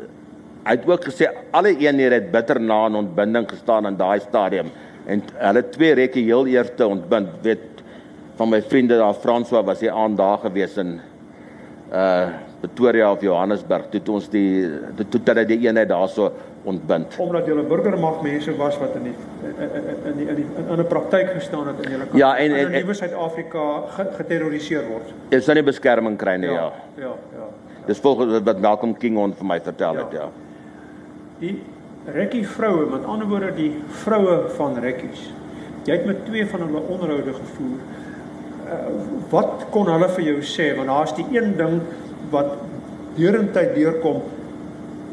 hy het ook gesê alle eenhede het bitter na aan ontbinding gestaan in daai stadium en hulle twee rekkie heel eerste ontbind weet van my vriende daar François was hy aan daar gewees in uh Pretoria of Johannesburg toe ons die toe toe hulle die eenheid daarso ontbind. Omdat julle burgermag mense was wat in die in die in die in 'n praktyk gestaan het in julle kamp. Ja, en in nuwe Suid-Afrika geterroriseer word. Jy sou nie beskerming kry nie, ja. Ja, ja. ja. Dis volgens wat Malcolm King on vir my vertel het, ja. ja. Die rekkie vroue, met ander woorde die vroue van rekkies. Jy het met twee van hulle onderhoude gevoer. Uh, wat kon hulle vir jou sê? Want daar's die een ding wat deurentyd deurkom.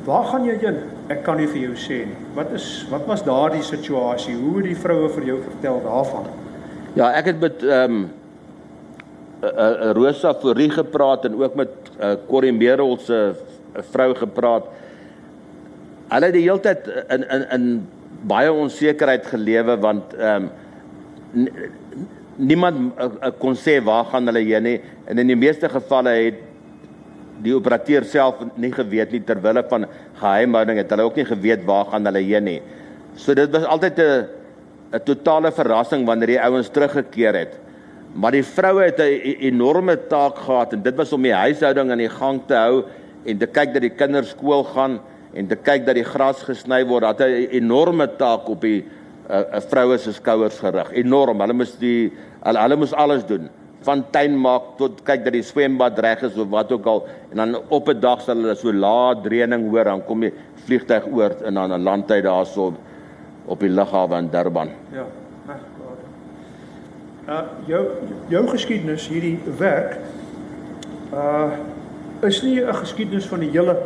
Waar gaan jy heen? Ek kan nie vir jou sê nie. Wat is wat was daardie situasie? Hoe het die vroue vir jou vertel daarvan? Ja, ek het met ehm um, Rosa Fourie gepraat en ook met uh, Corrie Merel se vrou gepraat. Hulle die hele tyd in in in baie onsekerheid gelewe want ehm um, niemand uh, kon sê waar gaan hulle heen nie en in die meeste gevalle het die operateur self nie geweet nie ter wille van geheimhouding het hulle ook nie geweet waar gaan hulle heen nie. So dit was altyd 'n 'n totale verrassing wanneer die ouens teruggekeer het. Maar die vroue het 'n enorme taak gehad en dit was om die huishouding aan die gang te hou en te kyk dat die kinders skool gaan en te kyk dat die gras gesny word, dat 'n enorme taak op die uh, uh, vroue se skouers gerig. Enorm. Hulle moes die hulle, hulle moes alles doen van tuin maak tot kyk dat die swembad reg is of wat ook al en dan op 'n dag sal hulle so laat reëning hoor dan kom die vliegtyg oor en dan 'n landtyd daarso op die lughawe in Durban. Ja. Uh jou jou geskiedenis hierdie werk uh is nie 'n geskiedenis van die hele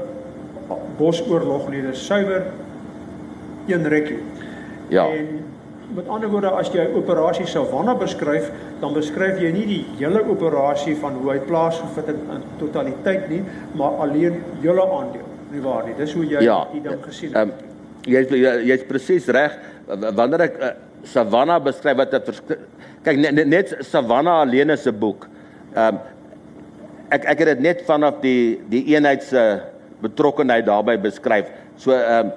Bosoorlog nie, dit is suiwer een rekkie. Ja. En met ander woorde as jy operasie Savanna beskryf, dan beskryf jy nie die hele operasie van hoe hy plaasgevind het in totaliteit nie, maar alleen julle aandeel. Nie waar nie. Dis hoe jy ja, die ding gesien het. Um, jy's jy's presies reg wanneer ek uh, Savanna beskryf wat dit kyk net, net Savanna alleen is 'n boek. Ehm um, ek ek het dit net vanaf die die eenheid se betrokkenheid daarbey beskryf. So ehm um,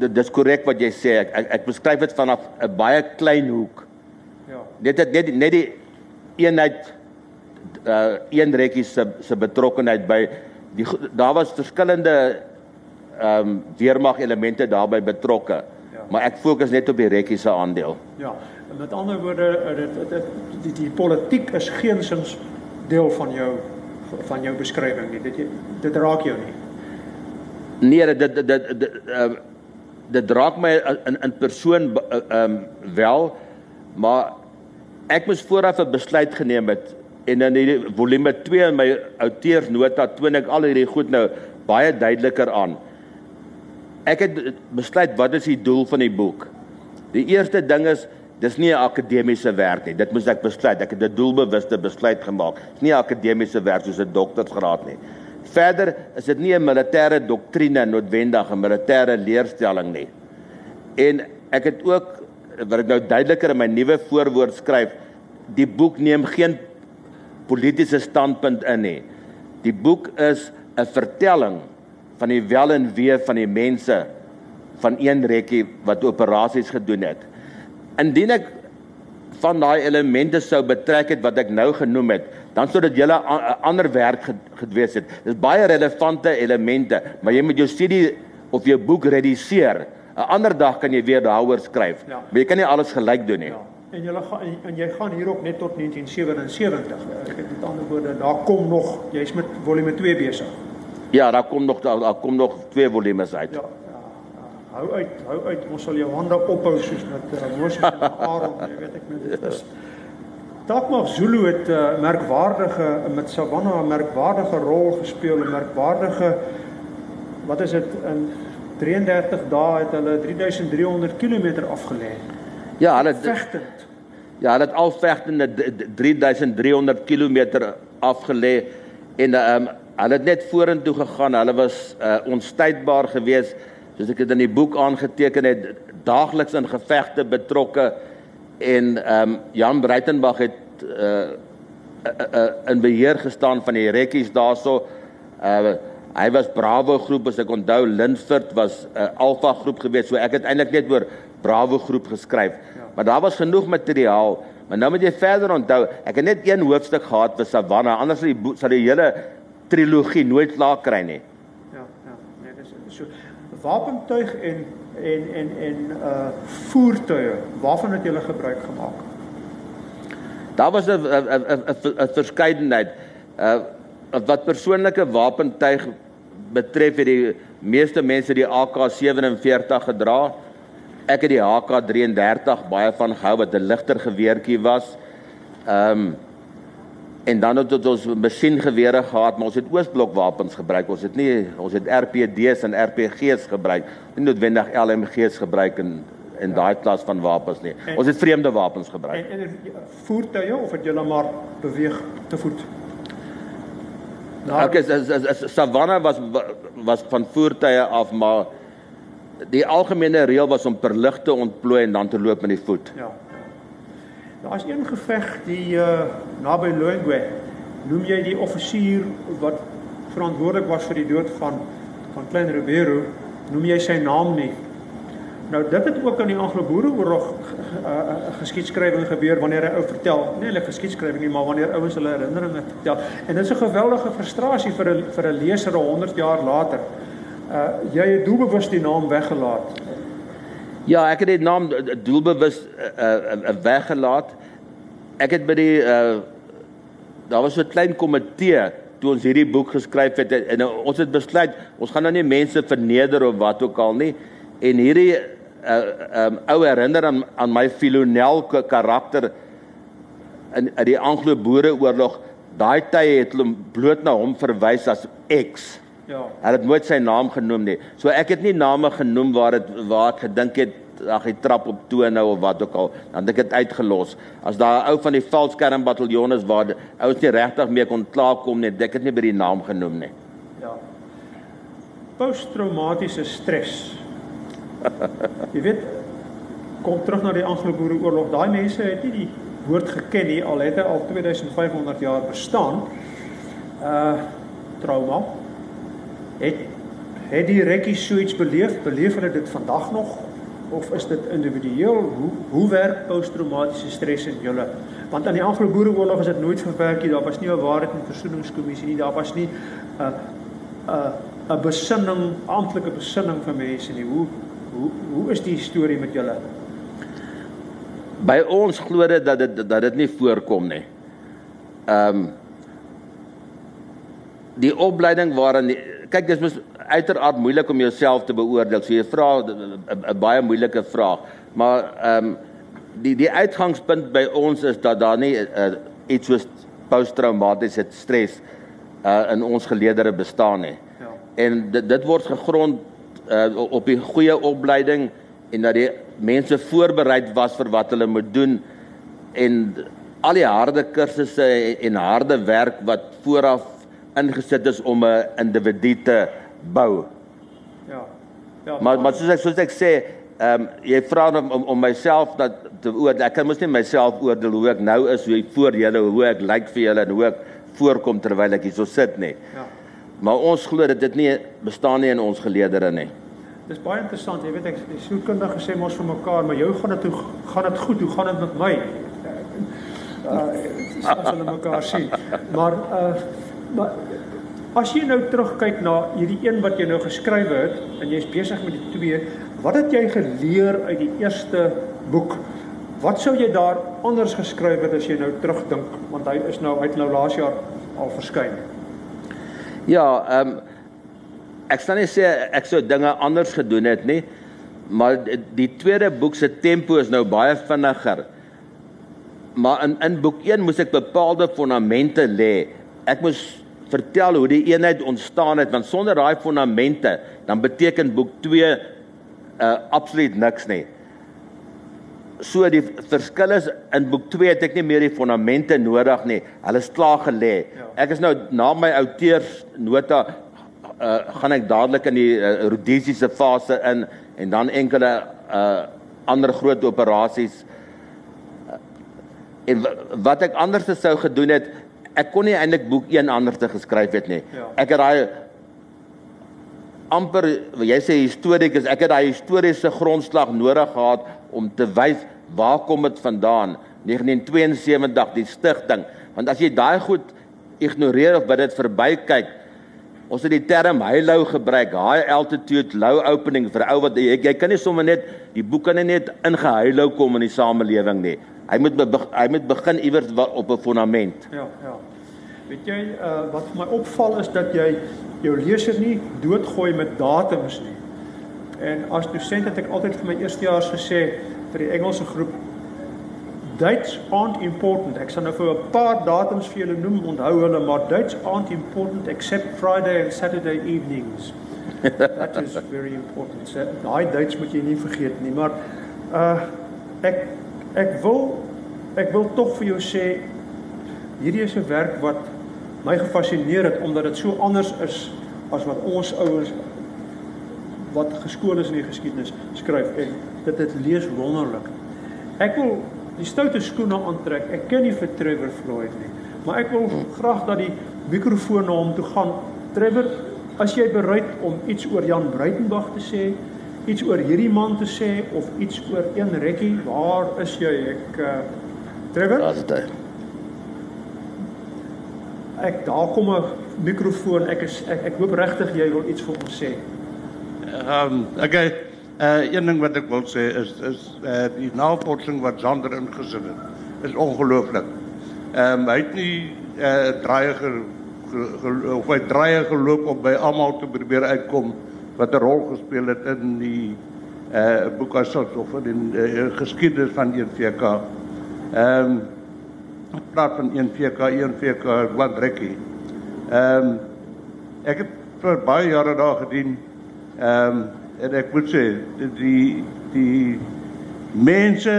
dis korrek wat jy sê. Ek ek, ek beskryf dit vanaf 'n baie klein hoek. Ja. Net dit net net die eenheid uh een rekkie se se betrokkenheid by die daar was verskillende ehm um, weermag elemente daarbey betrokke. Ja. Maar ek fokus net op die rekkie se aandeel. Ja. Met ander woorde uh, dit dit die, die politiek is geensins deel van jou van jou beskrywing nie. Dit dit raak jou nie. Nee, dit dit dit, dit uh, dit raak my in in persoon eh, ehm um, wel, maar ek moes vooraf 'n besluit geneem het en in die volume 2 in my outeursnota toon ek al hierdie goed nou baie duideliker aan. Ek het besluit wat is die doel van die boek? Die eerste ding is dis nie 'n akademiese werk nie. Dit moes ek besluit. Ek het 'n doelbewuste besluit gemaak. Dis nie 'n akademiese werk soos 'n doktorsgraad nie. Verder is dit nie 'n militêre doktrine noodwendig 'n militêre leerstelling nie. En ek het ook wat ek nou duideliker in my nuwe voorwoord skryf, die boek neem geen politieke standpunt in nie. Die boek is 'n vertelling van die wel en wee van die mense van een rekkie wat operasies gedoen het. Indien ek van daai elemente sou betrek het wat ek nou genoem het, dan sou dit julle ander werk gewees het. Dis baie relevante elemente, maar jy moet jou studie of jou boek rediseer. 'n Ander dag kan jy weer daaroor skryf. Ja. Maar jy kan nie alles gelyk doen nie. Ja. En jy gaan en jy gaan hierop net tot 1977. Ek het met ander woorde, daar kom nog, jy's met volume 2 besig. Ja, daar kom nog daar, daar kom nog twee volumes uit. Ja. Hou uit, hou uit. Ons sal jou hande ophou soos met uh, Moses en Aaron, jy weet ek net dit is. Takmag Zulu het 'n uh, merkwaardige met Savanna 'n merkwaardige rol gespeel, 'n merkwaardige wat is dit in 33 dae het hulle 3300 km afgelê. Ja, hulle vegtend. Ja, hulle het al vegtende 3300 km afgelê en ehm um, hulle het net vorentoe gegaan. Hulle was uh, onstuitbaar geweest soos ek dit in die boek aangeteken het, daagliks in gevegte betrokke en ehm um, Jan Breitenberg het uh, uh, uh, in beheer gestaan van die rekkies daarso. Uh, hy was Bravo groep as ek onthou Lindford was 'n uh, Alpha groep gewees. So ek het eintlik net oor Bravo groep geskryf. Ja. Maar daar was genoeg materiaal. Maar nou moet jy verder onthou, ek het net een hoofstuk gehad vir Savanna, anders sal die sal die hele trilogie nooit klaar kry nie. Ja, ja, nee, dis so wapentuig en en en en uh voertuie waarvan het julle gebruik gemaak? Daar was 'n 'n 'n 'n verskeidenheid uh wat persoonlike wapentuig betref het die meeste mense die AK47 gedra. Ek het die AK33 baie van gehou wat 'n ligter geweertjie was. Ehm um, En dan het ons masjiengewere gehad, maar ons het oosblok gebruik. Ons het nie ons het RPD's en RPG's gebruik. Nie noodwendig LMG's gebruik in in daai klas van wapens nie. En, ons het vreemde wapens gebruik. En en voertuie of het julle maar beweeg te voet? Nou, ek is as, as Savanna was was van voertuie af, maar die algemene reël was om per lig te ontplooi en dan te loop met die voet. Ja. Daar's een geveg die uh naby Loengwe. Noem jy die offisier wat verantwoordelik was vir die dood van van Klein Ribeiro, noem jy sy naam nie. Nou dit het ook aan die Anglo-Boereoorlog uh, uh, geskiedskrywing gebeur wanneer hy ou vertel, nie hulle geskiedskrywing nie, maar wanneer ouens hulle herinneringe vertel. En dit is 'n geweldige frustrasie vir 'n vir 'n leser 100 jaar later Uh jy het doelbewus die naam weggelaat. Ja, ek het die naam doelbewus uh, uh, weggelaat. Ek het by die uh daar was so 'n klein komitee toe ons hierdie boek geskryf het en ons het besluit ons gaan nou nie mense verneder of wat ook al nie en hierdie uh um ou herinner aan aan my Filonel karakter in in die Anglo-Boereoorlog daai tye het hulle bloot na hom verwys as X. Ja. Hulle het nooit sy naam genoem nie. So ek het nie name genoem waar dit waar ek gedink het ag hy trap op toe nou of wat ook al, dan het ek dit uitgelos. As daar 'n ou van die Valskerm bataljon is waar ouens nie regtig mee kon klaarkom nie, ek het nie by die naam genoem nie. Ja. Posttraumatiese stres. [laughs] Jy weet kom terug na die Anglo-Boereoorlog. Daai mense het nie die woord geken nie al het hy al 2500 jaar bestaan. Uh trauma. Het het die rekkies so iets beleef? Beleef hulle dit vandag nog? of is dit individueel? Hoe hoe werk posttraumatiese stres in julle? Want aan die Anglo-Boereoorlog is dit nooit verwerk nie. Daar was nie 'n waarheid en versoeningskommissie nie. Daar was nie 'n 'n 'n besinning amptelike besinning vir mense nie. Hoe hoe hoe is die storie met julle? By ons glo dit dat dit dat dit nie voorkom nie. Ehm um, die opleiding waarin kyk dis mos uiteraard moeilik om jouself te beoordeel. So jy vra 'n baie moeilike vraag. Maar ehm um, die die uitgangspunt by ons is dat daar nie uh, iets soos posttraumatiese stres uh, in ons geleedere bestaan nie. Ja. En dit dit word gegrond uh, op die goeie opleiding en dat die mense voorberei was vir wat hulle moet doen en al die harde kursusse en harde werk wat vooraf ingesit is om 'n individu te bou. Ja. Ja. Maar maar soos ek soos ek sê, ehm um, jy vra om om, om myself dat te oordeel. Ek kan mos nie myself oordeel hoe ek nou is, hoe ek voor julle, hoe ek lyk vir julle en hoe ek voorkom terwyl ek hierso sit nie. Ja. Maar ons glo dat dit nie bestaan nie in ons geleedere nie. Dis baie interessant. Jy weet ek die sielkundige sê mos vir mekaar, maar jou gaan dit hoe gaan dit goed? Hoe gaan dit met my? [laughs] Uh as hulle mekaar sien. Maar uh maar As jy nou terugkyk na hierdie een wat jy nou geskryf het en jy's besig met die twee, wat het jy geleer uit die eerste boek? Wat sou jy daar anders geskryf het as jy nou terugdink want hy is nou uit nou laas jaar al verskyn? Ja, ehm um, ek sal nie sê ek sou dinge anders gedoen het nie, maar die tweede boek se tempo is nou baie vinniger. Maar in in boek 1 moes ek bepaalde fondamente lê. Ek moes vertel hoe die eenheid ontstaan het want sonder daai fondamente dan beteken boek 2 uh absoluut niks nie. So die verskil is in boek 2 het ek nie meer die fondamente nodig nie. Hulle is klaar gelê. Ja. Ek is nou na my outeursnota uh gaan ek dadelik in die uh, rodisiese fase in en dan enkele uh ander groot operasies. En wat ek anders sou gedoen het ek kon nie eintlik boek 1 anders te geskryf het nie. Ja. Ek het daai amper jy sê histories, ek het daai historiese grondslag nodig gehad om te wys waar kom dit vandaan? 1972 die stigting. Want as jy daai goed ignoreer of by dit verbykyk, ons het die term high low gebruik, high altitude low opening vir ou wat jy, jy kan nie sommer net die boek kan nie net ingehou kom in die samelewing nie. Hy moet hy moet begin iewers op 'n fondament. Ja, ja. Weet jy, uh wat vir my opval is dat jy jou leser nie doodgooi met datums nie. En as dosent het ek altyd vir my eerstejaars gesê vir die Engelse groep dates aren't important. Ek sal nou vir 'n paar datums vir julle noem, onthou hulle, maar dates aren't important except Friday and Saturday evenings. [laughs] That is very important. So, daai dates moet jy nie vergeet nie, maar uh ek ek wil ek wil tog vir jou sê hierdie is 'n werk wat my gefassineer het omdat dit so anders is as wat ons ouers wat geskool is in die geskiedenis skryf en dit het lees wonderlik. Ek wil die stoute skoene aantrek. Ek ken nie vir Trevor Floyd nie, maar ek wil graag dat die mikrofoon na hom toe gaan. Trevor, as jy bereid om iets oor Jan Breitenberg te sê, iets oor hierdie man te sê of iets oor een rekkie, waar is jy? Ek uh Trevor? Daar's dit. Ek daar kom 'n mikrofoon. Ek is ek, ek hoop regtig jy wil iets vir ons sê. Ehm um, okay. Uh een ding wat ek wil sê is is uh die navorsing wat Sander ingesit het is ongelooflik. Ehm um, hy het nie uh draaie ge, ge, ge, of hy draaie geloop om by almal te probeer uitkom wat 'n rol gespeel het in die uh boekasot of in die uh, geskiedenis van 1VK. Ehm um, praat van 1VK, 1VK wat rekkie. Ehm um, ek het vir baie jare daar gedien. Ehm um, en ek moet sê die die mense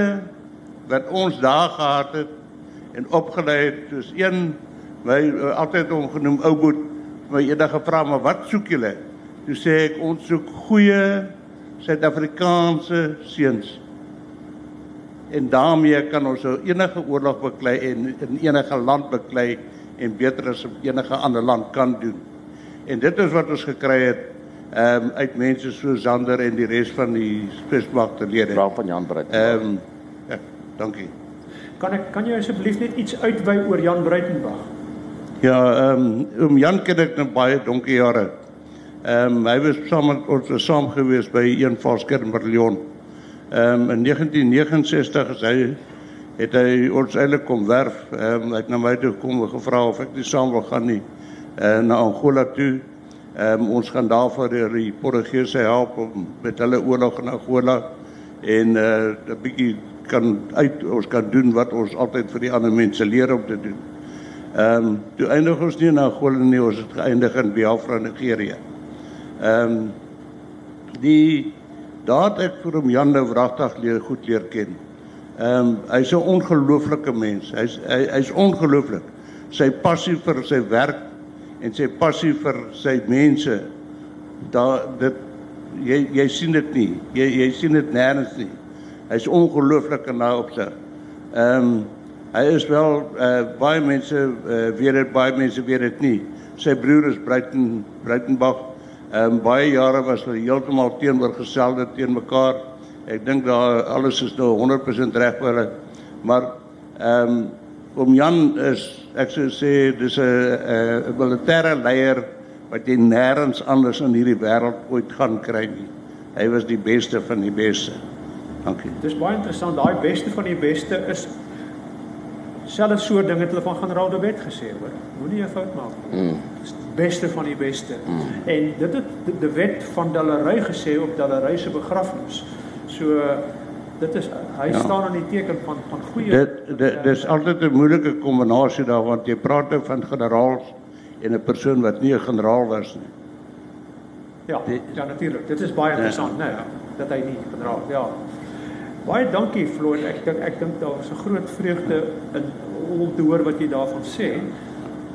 wat ons daar gehad het en opgelei het soos een my uh, altyd hom genoem ou boet my eendag gevra maar wat soek julle? Toe sê ek ons soek goeie Suid-Afrikaanse seuns. En daarmee kan ons enige oorlog beklei en in enige land beklei en beter as enige ander land kan doen. En dit is wat ons gekry het ehm um, uit mense so Zander en die res van die spesmagte lede. Vra van Jan Breit. Ehm um, ja, dankie. Kan ek kan jy asseblief net iets uitwy oor Jan Breitenberg? Ja, ehm um, om Jan ken ek nou baie donkie jare. Ehm um, hy was saam met ons saam gewees by een Valskermberlion. Ehm um, in 1969 is hy het hy ons eintlik kom werf. Ehm um, hy het na my toe gekom en gevra of ek nie saam wil gaan nie uh, na Angola toe. Ehm um, ons gaan daarvoor die Portugese help om met hulle oorlog in Angola en uh, 'n bietjie kan uit ons kan doen wat ons altyd vir die ander mense leer om te doen. Ehm um, toe eindig ons nie in Angola nie, ons het geëindig in Biafra Nigeria. Ehm um, die daar ek vir hom Jan nou wragtig leer goed leer ken. Ehm um, hy's 'n ongelooflike mens. Hy's hy, hy's ongelooflik. Sy passie vir sy werk en sy passie vir sy mense daar dit jy jy sien dit nie jy jy sien dit nêrens nie hy's ongelooflik in daai opsig ehm um, hy is wel uh, baie mense uh, weet dit baie mense weet dit nie sy broer is Bruiten Bruitenbach ehm um, baie jare was hulle heeltemal teenoorgestelde teen mekaar ek dink daar alles is nou 100% reg vir hulle maar ehm um, Oom Jan is ek sou sê dis 'n 'n militêre leier wat jy nêrens anders in hierdie wêreld ooit gaan kry nie. Hy was die beste van die beste. Dankie. Dis baie interessant. Daai beste van die beste is selfs so dinge het hulle van generaal De Wet gesê, hoor. Moenie 'n fout maak nie. Mm. Die beste van die beste. Mm. En dit het De Wet van Dalery gesê op Dalery se begrafnis. So dit is hy ja. staan aan die teken van van goeie Dit dit dis altyd 'n moeilike kombinasie daar want jy praat nou van generaals en 'n persoon wat nie 'n generaal was nie. Ja, die, ja natuurlik. Dit is baie interessant, ja. né, nee, dat hy nie generaal ja. Baie dankie Floyd. Ek dink ek dink daar was 'n groot vreugde in om te hoor wat jy daarvan sê.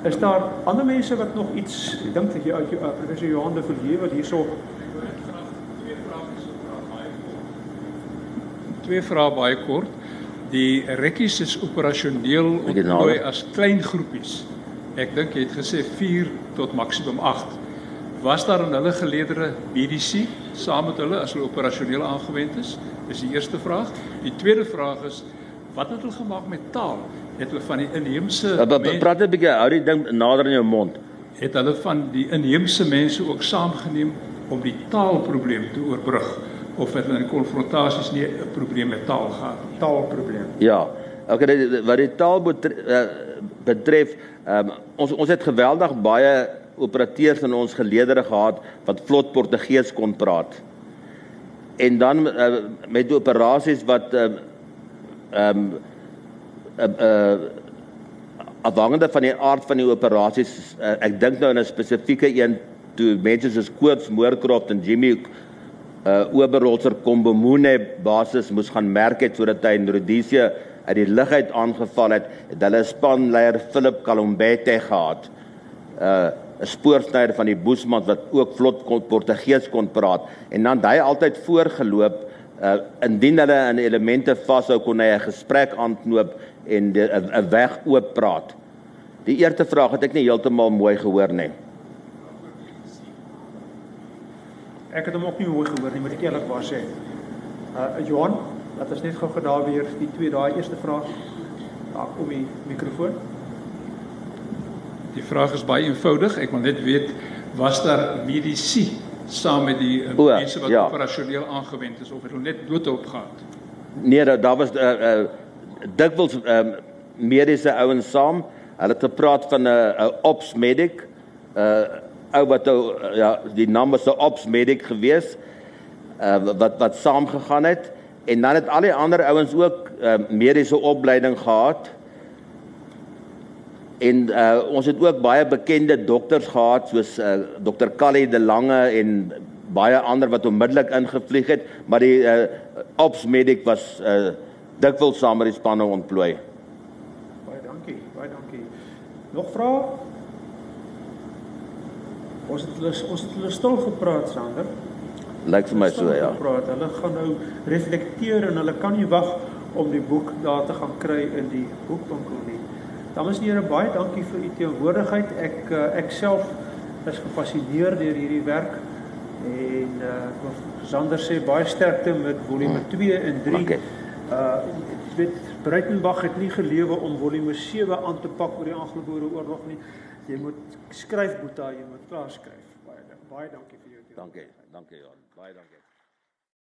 Is daar ander mense wat nog iets dink dat jy uit jou uh, professor Johan de Villiers wat hierso twee vrae baie kort. Die rekkies is operasioneel ontplooi as klein groepies. Ek dink jy het gesê 4 tot maksimum 8. Was daar in hulle geleedere BDC saam met hulle as hulle operasioneel aangewend is? Dis die eerste vraag. Die tweede vraag is wat het hulle gemaak met taal? Het hulle van die inheemse Praat 'n bietjie, hou die ding nader in jou mond. Het hulle van die inheemse mense ook saamgeneem om die taalprobleem te oorbrug? of het hulle in konfrontasies nie 'n probleem met taal gehad. Taalprobleem. Ja. Okay, wat die taal eh, betref, um, ons ons het geweldig baie operateurs in ons geleedere gehad wat vlot Portugees kon praat. En dan uh, met operasies wat ehm um, uh, uh, afhangende van die aard van die operasies, uh, ek dink nou in 'n spesifieke een toe mense soos Koorts Moorcroft en Jimmy uh Oberholzer Kombemune basis moes gaan merk het sodat hy in Rhodesia uit die lug uit aangeval het, het hulle spanleier Philip Kalombete gehad. Uh 'n spoorsnyer van die Boesman wat ook vlot kon Portugees kon praat en dan hy altyd voorgeloop uh indien hulle in elemente vashou kon hy 'n gesprek aanknoop en 'n weg oop praat. Die eerste vraag het ek nie heeltemal mooi gehoor nie. ek het hom ook nie mooi gehoor nie, moet ek eerlikwaar sê. Uh Johan, laat ons net gou gedaar weer die twee daai eerste vraag. Daar kom die mikrofoon. Die vraag is baie eenvoudig. Ek wil net weet was daar medisy saam met die uh, O, mense wat ja. operasioneel aangewend is of het hulle net noodhulp gehad? Nee, daar daar was 'n uh, uh, dikwels um, mediese ouens saam. Hulle het gepraat van 'n uh, 'n ops medic. 'n uh, ou wat ou uh, ja, die naam was 'n ops medic gewees. Uh, wat wat saam gegaan het en dan het al die ander ouens ook uh, mediese opleiding gehad. En uh, ons het ook baie bekende dokters gehad soos uh, dokter Callie de Lange en baie ander wat onmiddellik ingevlieg het, maar die uh, ops medic was uh, dikwels saam met die spanne ontplooi. Baie dankie, baie dankie. Nog vrae? Ons het hulle ons het hulle stil gepraat, Sander. Lyk vir my so ja. Gepraat. Hulle gaan nou reflekteer en hulle kan nie wag om die boek daar te gaan kry in die boekwinkel nie. Dames en here, baie dankie vir u teenwoordigheid. Ek uh, ek self is gefassineer deur hierdie werk en uh Sander sê baie sterkte met volume 2 en 3. Okay. Uh weet Breitenberg het nie gelewe om volume 7 aan te pak oor die Anglo-Boere oorlog nie. Jy moet skryf Boeta, jy moet klaar skryf. Baie baie dankie vir jou. Dankie. Dankie Johan. Baie dankie.